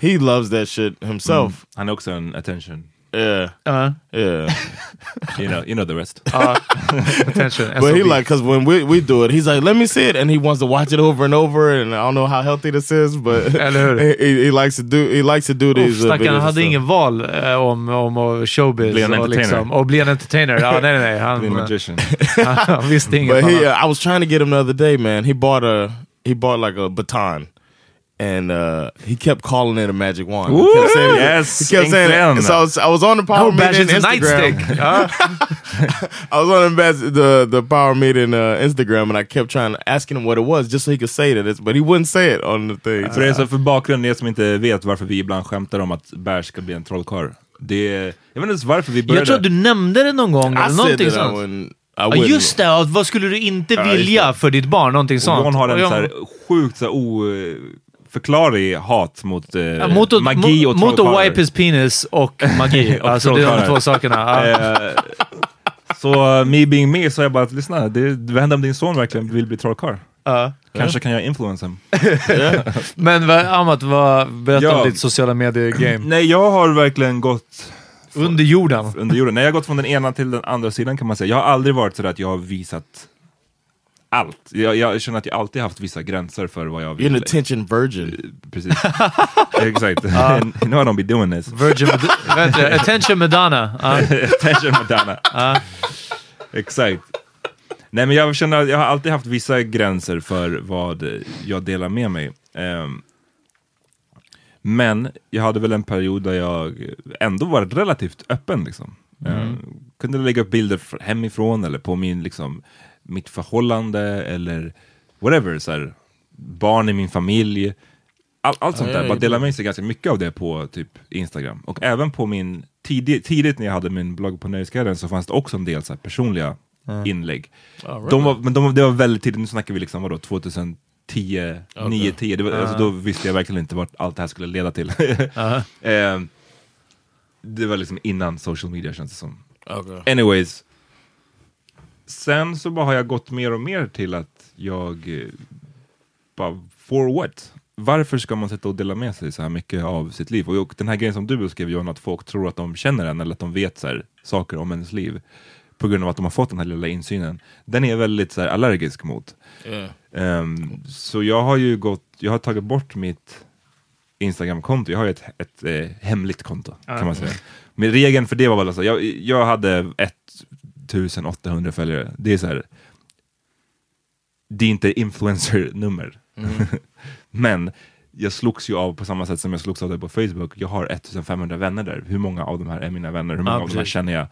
he loves that shit himself.
Han är också en attention.
Yeah,
Ja.
yeah.
You know, you know the rest.
Ja. Attention.
but he
SOB.
like because when we we do it, he's like, "Let me see it," and he wants to watch it over and over. And I don't know how healthy this is, but he, he, he likes to do he likes to do
Uff,
these. uh,
Stackarn
videos and
hade
stuff.
ingen val eh, om, om showbiz
Bli en
och,
entertainer.
liksom, och bli en entertainer. Ja, nej, nej, nej. Han,
The magician.
han visste inget
But he, uh, I was trying to get him the other day, man. He bought a he bought like a baton. And uh, he kept calling it a magic wand. he kept saying it.
yes,
he kept saying it. So I was, I was on the power
No,
meeting Instagram.
Ja.
I was on the the the power meeting uh, Instagram, and I kept trying to asking him what it was, just so he could say that it's, but he wouldn't say it on the thing.
För, det är så för bakgrund, ni som inte vet varför vi ibland skämtar om att Bär ska bli en trollkarl. Det är, jag vet inte ens varför vi började.
Jag tror att du nämnde det någon gång.
I
Eller någonting sånt. Ja,
wouldn't.
just det, vad skulle du inte vilja
det.
för ditt barn? Någonting sånt.
Ron har en så här sjukt så här, oförklarlig hat mot eh,
Ja, mot att,
magi och
mot, att wipe his penis och magi.
Och
alltså det är de två sakerna. Ja.
Eh, Så me being me så jag bara, lyssna, det, vad händer om din son verkligen vill bli trollkarl?
Ja.
Kanske kan jag influensa honom.
Men vad- Amat, vad, berätta
Ja.
om ditt sociala medier-game.
Nej, jag har verkligen gått
Under jorden.
under jorden. Nej, jag har gått från den ena till den andra sidan kan man säga. Jag har aldrig varit så att jag har visat allt. Jag, jag känner att jag alltid haft vissa gränser för vad jag
You're an
vill.
attention virgin.
Precis. Exakt. you know I don't be doing this.
Virgin, attention Madonna. Ja.
Attention Madonna.
Ja.
Exakt. Nej men jag känner att jag har alltid haft vissa gränser för vad jag delar med mig. Ehm, men jag hade väl en period där jag ändå var relativt öppen. Liksom. Ehm, kunde lägga upp bilder fr- hemifrån eller på min, liksom, mitt förhållande eller whatever. Så här, barn i min familj. All, allt sånt där. Bara dela med sig ganska mycket av det på typ Instagram. Och även på min, tidigt, tidigt när jag hade min blogg på Nöjesguiden så fanns det också en del så här, personliga inlägg. de var, men de, det var väldigt tidigt, nu snackar vi liksom vadå, 2010, 9, 10. Det var, alltså, då visste jag verkligen inte vart allt det här skulle leda till.
Ja.
Eh, Det var liksom innan social media känns det som.
Okay.
Anyways. Sen så bara har jag gått mer och mer till att jag eh, bara, for what? Varför ska man sitta och dela med sig så här mycket av sitt liv? Och den här grejen som du beskrev John, att folk tror att de känner en eller att de vet så här, saker om ens liv på grund av att de har fått den här lilla insynen. Den är jag väldigt så här, allergisk mot.
Yeah.
Ehm, så jag har ju gått, jag har tagit bort mitt Instagram-konto, jag har ju ett, ett eh, hemligt konto kan man säga. Men regeln för det var väl alltså, jag, jag hade 1800 följare, det är så här. det är inte influencer-nummer. Men jag slogs ju av på samma sätt som jag slogs av det på Facebook. Jag har 1500 vänner där. Hur många av de här är mina vänner? Hur många
Ja,
av de här känner jag?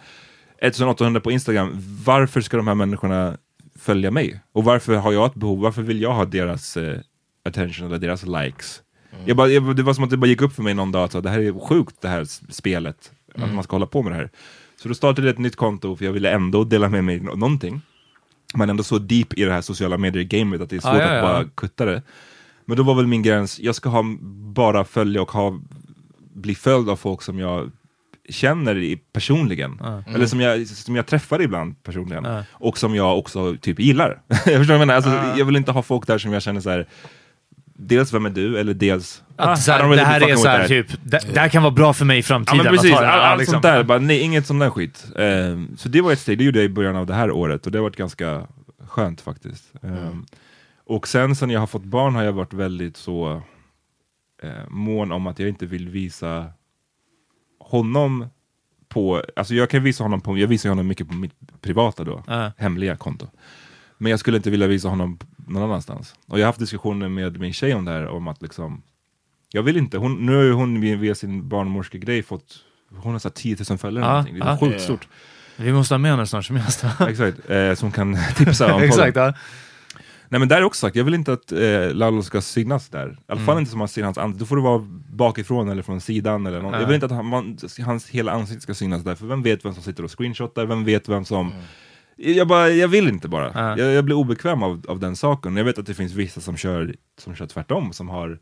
1800 på Instagram. Varför ska de här människorna följa mig? Och varför har jag ett behov? Varför vill jag ha deras eh, attention eller deras likes? Jag bara, jag, det var som att det bara gick upp för mig någon dag att det här är sjukt det här spelet. Att man ska hålla på med det här. Så då startade jag ett nytt konto för jag ville ändå dela med mig nå- någonting. Men ändå så deep i det här sociala medier-gamet att det är svårt
Ja, ja,
att bara kutta det. Men då var väl min gräns, jag ska ha bara följa och ha, bli följd av folk som jag känner i, personligen. Eller som jag, som jag träffar ibland personligen.
Ja.
Och som jag också typ gillar. jag förstår vad jag menar? Alltså, Jag vill inte ha folk där som jag känner så här. Dels vem är du? Eller dels...
Att
Ah,
så här, det här är så här, typ, det, det här kan vara bra för mig i
Ja
framtiden.
men
att
precis,
det.
all,
Ja,
allt
liksom.
sånt där, bara, nej, inget sån där skit. Ehm, så det var ett steg, det gjorde jag i början av det här året och det har varit ganska skönt faktiskt. Ehm, Och sen sen jag har fått barn har jag varit väldigt så eh, mån om att jag inte vill visa honom på, alltså jag kan visa honom på, jag visar honom mycket på mitt privata då,
Ja.
hemliga konto. Men jag skulle inte vilja visa honom någon annanstans. Och jag har haft diskussioner med min tjej om det här, om att liksom, jag vill inte, hon, nu har hon via sin barnmorskegrej fått, hon har så här 10 000 följare någonting. det är
ja.
sjukt stort.
Vi måste ha med henne snart som helst.
Exakt, eh, som kan tipsa om.
Exakt, ja.
Nej men där är också sagt, jag vill inte att eh, Lalo ska synas där. I alla
Mm.
fall inte som man ser hans ansikte. Då får det vara bakifrån eller från sidan eller något.
Ja.
Jag vill inte att han, man, hans hela ansikte ska synas där, för vem vet vem som sitter och screenshotar, vem vet vem som... Jag, bara, jag vill inte bara.
Ja.
Jag, jag blir obekväm av, av den saken. Jag vet att det finns vissa som kör, som kör tvärtom, som har...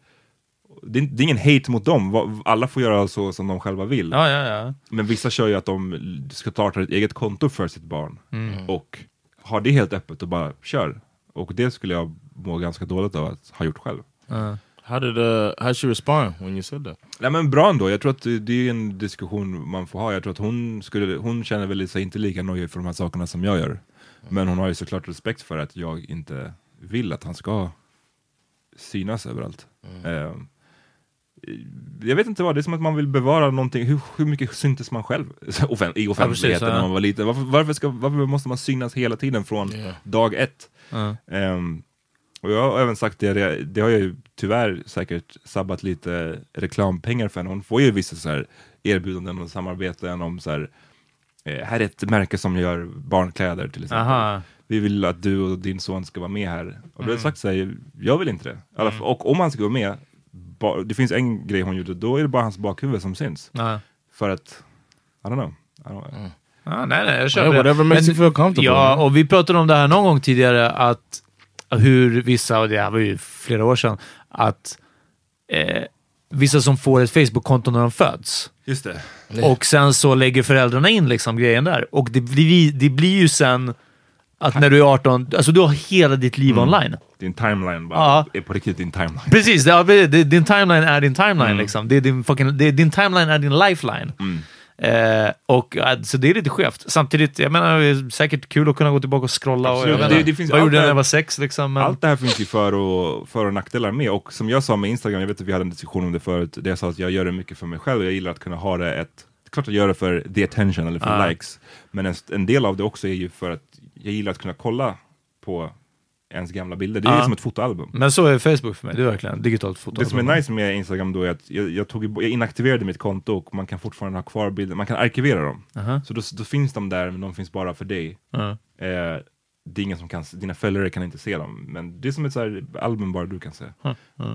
Det är, det är ingen hate mot dem, alla får göra så som de själva vill.
Ja, ja, ja.
Men vissa kör ju att de ska starta ett eget konto för sitt barn
Mm.
och har det helt öppet och bara kör. Och det skulle jag må ganska dåligt av att ha gjort själv.
Ja.
How did uh, how she respond when you said that?
Nej men bra ändå, jag tror att det är en diskussion man får ha. Jag tror att hon, skulle, hon känner väl sig inte lika nojig för de här sakerna som jag gör. Men hon har ju såklart respekt för att jag inte vill att han ska synas överallt. Eh, jag vet inte vad, det är som att man vill bevara någonting. Hur, hur mycket syntes man själv offen- i offentligheten
ja.
när man var liten? Varför, varför, ska, varför måste man synas hela tiden från
Yeah.
dag ett? Ehm, och jag har även sagt det, det, har ju tyvärr säkert sabbat lite reklampengar för henne. Hon får ju vissa så här erbjudanden och samarbeten om så här, eh, här är ett märke som gör barnkläder till exempel.
Aha.
Vi vill att du och din son ska vara med här. Och då har
Mm.
jag sagt så här, jag vill inte det. Alla fall- Och om han ska vara med, ba, det finns en grej hon gjorde, då är det bara hans bakhuvud som syns.
Ja.
För att, I don't know. I don't know.
Ja, nej, nej, jag köper
Yeah,
det.
whatever makes
Men-
you feel comfortable.
Ja, och vi pratade om det här någon gång tidigare, att hur vissa, och det här var ju flera år sedan, att eh, vissa som får ett Facebook-konto när de föds,
Just det.
och sen så lägger föräldrarna in liksom grejen där. Och det blir, det blir ju sen att när du är 18, alltså du har hela ditt liv online.
Din timeline bara,
Ja.
är på riktigt din timeline.
Precis, det, din timeline är din timeline.
Mm.
Liksom. Det är din, fucking, det, din timeline är din lifeline.
Mm.
Eh, och, så det är lite skevt. Samtidigt, jag menar, det är säkert kul att kunna gå tillbaka och scrolla. Och, jag
Det-
menar,
det finns
vad gjorde jag när jag var sex? Liksom, men,
Allt det här finns ju för och, för och nackdelar med och som jag sa med Instagram, jag vet att vi hade en diskussion om det förut, där jag sa att jag gör det mycket för mig själv och jag gillar att kunna ha det ett, klart att göra det för the attention eller för
Ja.
likes, men en, en del av det också är ju för att jag gillar att kunna kolla på ens gamla bilder, det är
Ja.
som ett fotoalbum.
men så är Facebook för mig. Det är verkligen digitalt foto.
Det som är nice med Instagram då är att jag, jag, tog, jag inaktiverade mitt konto och man kan fortfarande ha kvar bilder, man kan arkivera dem.
Aha.
Så då, då finns de där, men de finns bara för dig.
Ja.
Eh, det är ingen som kan, dina följare kan inte se dem, men det är som ett så här album bara du kan se.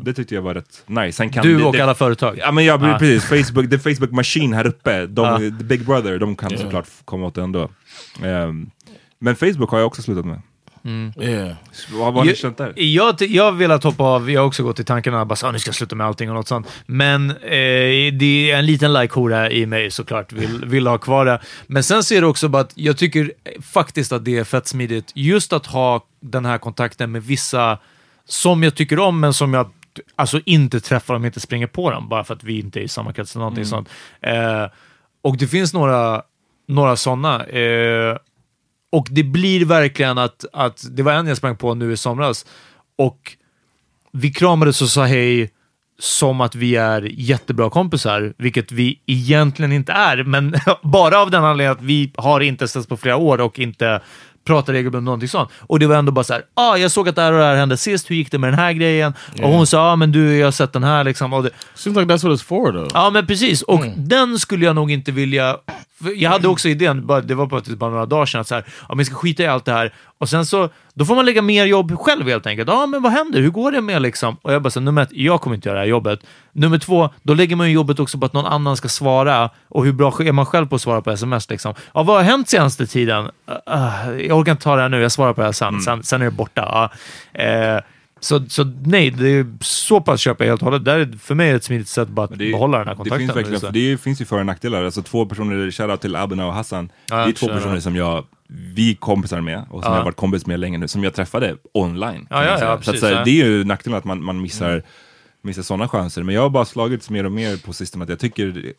Det tyckte jag var rätt nice. Sen kan
Du
det,
och
det,
alla företag.
Ja men ja,
Ah.
precis, Facebook, the Facebook machine här uppe, de,
Ah.
the Big Brother, de kan
Ja.
såklart komma åt det ändå. Ehm, men Facebook har jag också slutat med.
Yeah.
Vad har ni
Jag,
känt där?
jag, jag har velat hoppa av, jag har också gått i tankarna bara så, ah, nu ska jag sluta med allting och något sånt. Men eh, det är en liten like-hora i mig såklart, vill, vill ha kvar det. Men sen ser det också bara att jag tycker faktiskt att det är fett smidigt just att ha den här kontakten med vissa som jag tycker om, men som jag alltså inte träffar om jag inte springer på dem, bara för att vi inte är i samma krets eller någonting sånt. Eh, och det finns några, några sådana. Eh, och det blir verkligen att, att det var en jag sprang på nu i somras. Och vi kramades och sa hej som att vi är jättebra kompisar, vilket vi egentligen inte är, men bara av den anledningen att vi har inte setts på flera år och inte pratar regelbundet någonting sånt. Och det var ändå bara så här, ah, jag såg att det här och det här hände sist, hur gick det med den här grejen? Och hon sa, ah, men du, jag har sett den här liksom. Och det,
Seems like that's what it's for though.
Ja, men precis. Och den skulle jag nog inte vilja... Jag hade också idén, bara- det var bara, bara några dagar sedan, att så här, men jag ska skita i allt det här. Och sen så, då får man lägga mer jobb själv helt enkelt. Ja, men vad händer? Hur går det med liksom? Och jag bara, så, nummer ett, jag kommer inte göra det här jobbet. Nummer två, då lägger man ju jobbet också på att någon annan ska svara. Och hur bra är man själv på att svara på sms liksom? Ja, vad har hänt senaste tiden? Uh, uh, jag orkar inte ta det här nu, jag svarar på det här sen. Sen, sen är det borta. Ja. Eh, så, så nej, det är så pass köper jag helt och hållet. Det är för mig ett smidigt sätt bara att
det
behålla den här kontakten.
Det finns verkligen, det finns ju för och nackdelar. Alltså två personer, shoutout till Abena och Hassan.
Ja,
det är två personer som jag, vi kompisar med och som
Ja.
jag har varit kompis med länge nu, som jag träffade online.
Ja, ja, ja,
så att,
precis,
så här,
ja.
Det är ju nackdelen att man, man missar, missar sådana chanser. Men jag har bara slagits mer och mer på sistone att jag tycker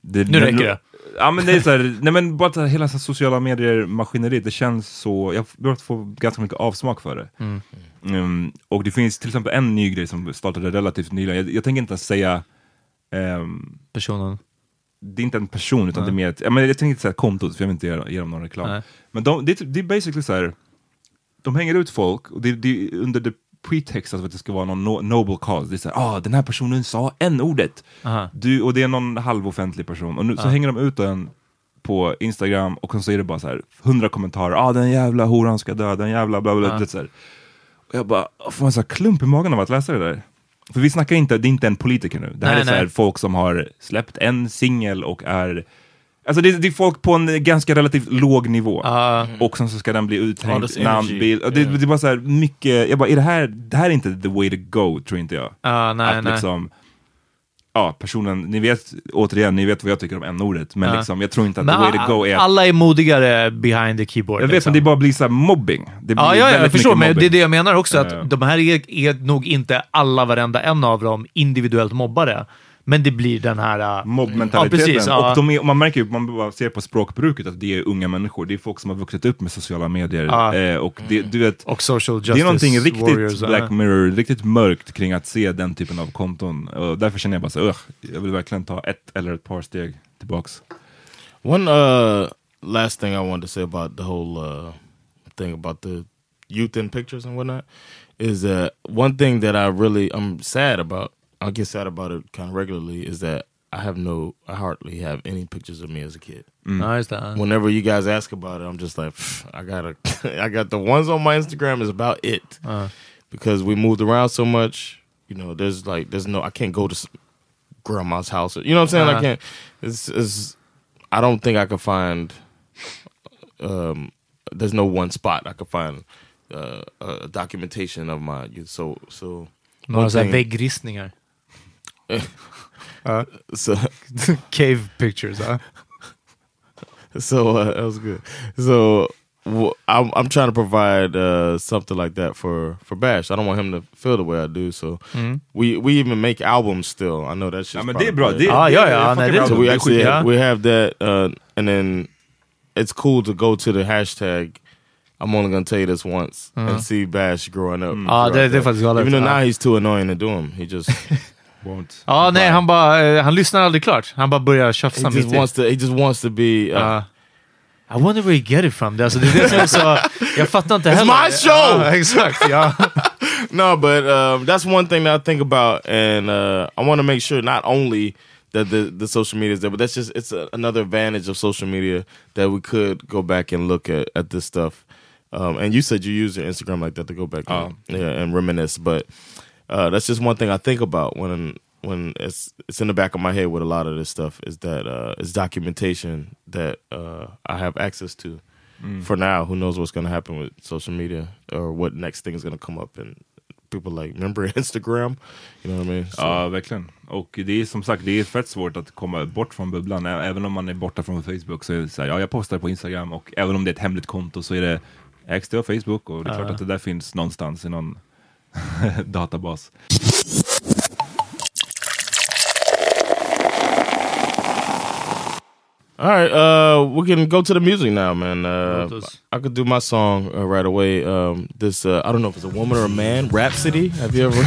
det,
Nu räcker det.
Ja men det är så här, nej men bara att hela så här sociala medier maskineriet, det känns så, jag har börjat få ganska mycket avsmak för det. Mm, och det finns till exempel en ny grej som startade relativt nyligen, jag, jag tänker inte ens säga ehm,
Personen.
Det är inte en person utan det är mer ett, ja, men jag tänker inte säga kontot för jag vill inte ge, ge dem någon reklam.
Nej.
Men de, det, är typ- det är basically så här, de hänger ut folk och det, det under the pretext av att det ska vara någon no, noble cause. Det är så här, ah, den här personen sa n-ordet.
Aha.
Du, och det är någon halvoffentlig person. Och nu, så hänger de ut den på Instagram och så är det bara så här, hundra kommentarer, ah den jävla horan ska dö, den jävla bla bla. bla. Det så här. Och jag bara, får man så klump i magen av att läsa det där? För vi snackar inte, det är inte en politiker nu. Det här
Nej,
är så här, folk som har släppt en singel och är Alltså det, det är folk på en ganska relativt låg nivå.
Ja.
Och sen så ska den bli uthängd, namnbild. Och det,
Yeah.
det är bara så här mycket, jag bara, är det här, det här är inte the way to go, tror inte jag.
Ja, nej,
att
nej.
liksom, ja personen, ni vet, återigen, ni vet vad jag tycker om n-ordet, men
Ja.
liksom, jag tror inte att
Men
the way to go är
alla är modigare behind the keyboard.
jag vet,
liksom.
men det bara blir så här mobbing. Det blir
Ja, ja, ja, jag förstår, men det är det jag menar också, att
Ja.
de här är, är nog inte alla, varenda en av dem, individuellt mobbare. Men det blir den här... äh,
Mobbmentaliteten.
Ja, precis, ja.
Och de är, man märker ju, man bara ser på språkbruket att det är unga människor. Det är folk som har vuxit upp med sociala medier. Eh, och det, du vet,
Och social justice
det är någonting riktigt
warriors.
Black Mirror, riktigt mörkt kring att se den typen av konton. Och därför känner jag bara så, "Ugh, jag vill verkligen ta ett eller ett par steg tillbaks.
One uh, last thing I wanted to say about the whole uh, thing about the youth in pictures and whatnot is that one thing that I really I'm sad about. I get sad about it kind of regularly. Is that I have no, I hardly have any pictures of me as a kid.
Ja, just det. ja.
Whenever you guys ask about it, I'm just like, I got a, I got the ones on my Instagram is about it because we moved around so much. You know, there's like, there's no, I can't go to grandma's house. You know what I'm saying? I
Uh-huh.
can't. It's, it's, I don't think I could find. Um, there's no one spot I could find uh, a documentation of my youth. So, so
Några
one
så här
thing-
väggristningar.
so
Cave pictures. Ja.
so uh, that was good. So w- I'm I'm trying to provide uh, something like that for for Bash. I don't want him to feel the way I do. So we we even make albums still. I know that's just
Ja men det är bra. Det,
Ja,
det,
ja, ja,
det
nej, det är
so we actually
skit-
yeah.
we have that, uh, and then it's cool to go to the hashtag. I'm only gonna tell you this once and see Bash growing up.
Ja, det-
throughout
det är faktiskt galet.
Even though now he's too annoying to do him. he just
won't.
ja, nej, han bara, eh, han lyssnar aldrig klart. Han bara börjar
he
tjafsa
just
mitt
wants to he just wants to be. Uh,
Ja. I wonder where you get it from. Alltså, det är det som är så... Jag fattar inte
It's
heller.
my show!
Ja, exakt, ja.
no, but um, that's one thing that I think about, and uh, I want to make sure not only that the the social media is there, but that's just it's a, another advantage of social media that we could go back and look at at this stuff. Um, and you said you use your Instagram like that to go back and, yeah, and reminisce, but uh, that's just one thing I think about when when it's it's in the back of my head with a lot of this stuff is that uh, is documentation that uh, I have access to. for now, who knows what's going to happen with social media or what next thing is going to come up and people like remember Instagram. You know what I mean? So,
Ja, verkligen. Och det är som sagt, det är fett svårt att komma bort från bubblan. Även om man är borta från Facebook så är det så här, ja, jag postar på Instagram och även om det är ett hemligt konto så är det ägs det av Facebook och det är klart att det där finns någonstans i någon databas.
All right, uh, we can go to the music now, man. Uh, I could do my song uh, right away. Um, this uh, I don't know if it's a woman or a man. Rhapsody. Have you ever?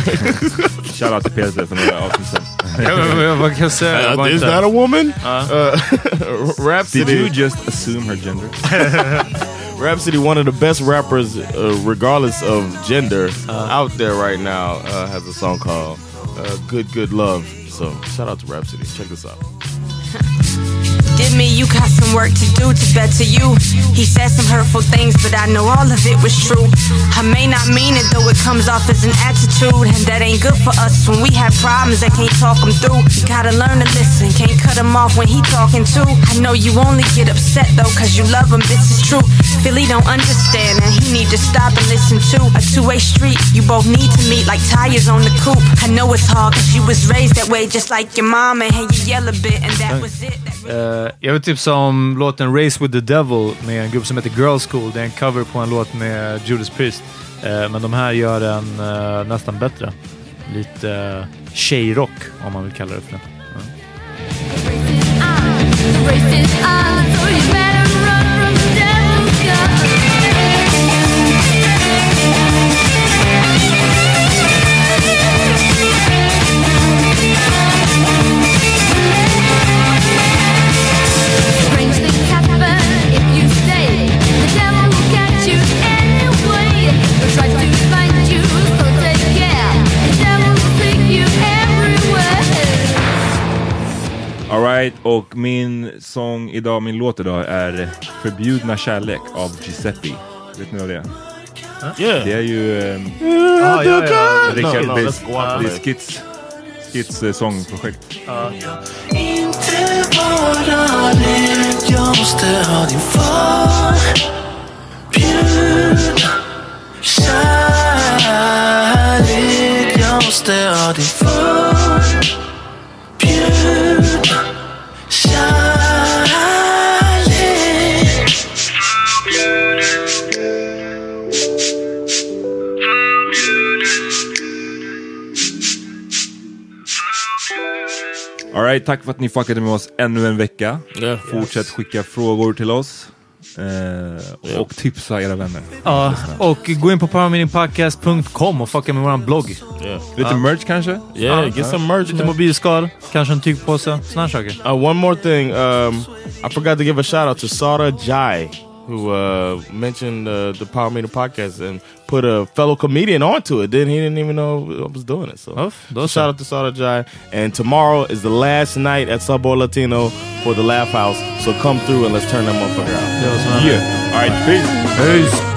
Shoutout till Peter för några avsnitt sedan.
Ja, Vad kan jag säga?
Uh, is that a woman?
Uh.
Uh, Rhapsody.
Did you just assume her gender?
Rhapsody, one of the best rappers, uh, regardless of gender, out there right now, uh, has a song called uh, "Good Good Love." So shout out to Rhapsody. Check this out.
Did me, you got some work to do to better you. He said some hurtful things, but I know all of it was true. I may not mean it, though it comes off as an attitude, and that ain't good for us when we have problems that can't talk them through. Gotta learn to listen, can't cut him off when he talking too. I know you only get upset though, cause you love him, this is true. Philly don't understand, and he need to stop and listen to. A two-way street, you both need to meet like tires on the coupe. I know it's hard, cause you was raised that way, just like your mom, and you yell a bit, and that was it. That
Eh, jag vill tipsa om låten Race with the Devil med en grupp som heter Girls School. Det är en cover på en låt med Judas Priest. Uh, men de här gör den uh, eh, nästan bättre. Lite uh, tjejrock, om man vill kalla det för det. Mm.
Alright, och min sång idag, min låt idag är Förbjudna kärlek av Giuseppe. Vet ni vad det är?
Yeah.
Det är ju um,
Ah, ja, ja.
Rickard,
no,
det är
it.
Skits, Skits eh, sångprojekt.
Inte bara lek, jag måste ha din förbjudna kärlek. Jag måste ha din förbjudna
Alright, tack för att ni fuckade med oss ännu en vecka.
Yeah.
Fortsätt skicka frågor till oss. Eh, och tipsa era vänner.
Ja, och gå in på powermeetingpodcast.com och fucka med våran blogg.
Yeah.
Lite merch kanske?
Yeah, get some merch.
Lite mobilskal, kanske en tygpåse, såna här saker.
Uh, one more thing. Um, I forgot to give a shout out to Sara Jai, who uh, mentioned uh, the Power Meter podcast and put a fellow comedian onto it. Then he didn't even know I was doing it. So,
Oh,
so shout out to Sara Jai. And tomorrow is the last night at Subway Latino for the Laugh House. So come through and let's turn that motherfucker out.
Det var som en-
Yeah. Alright, peace!
Peace!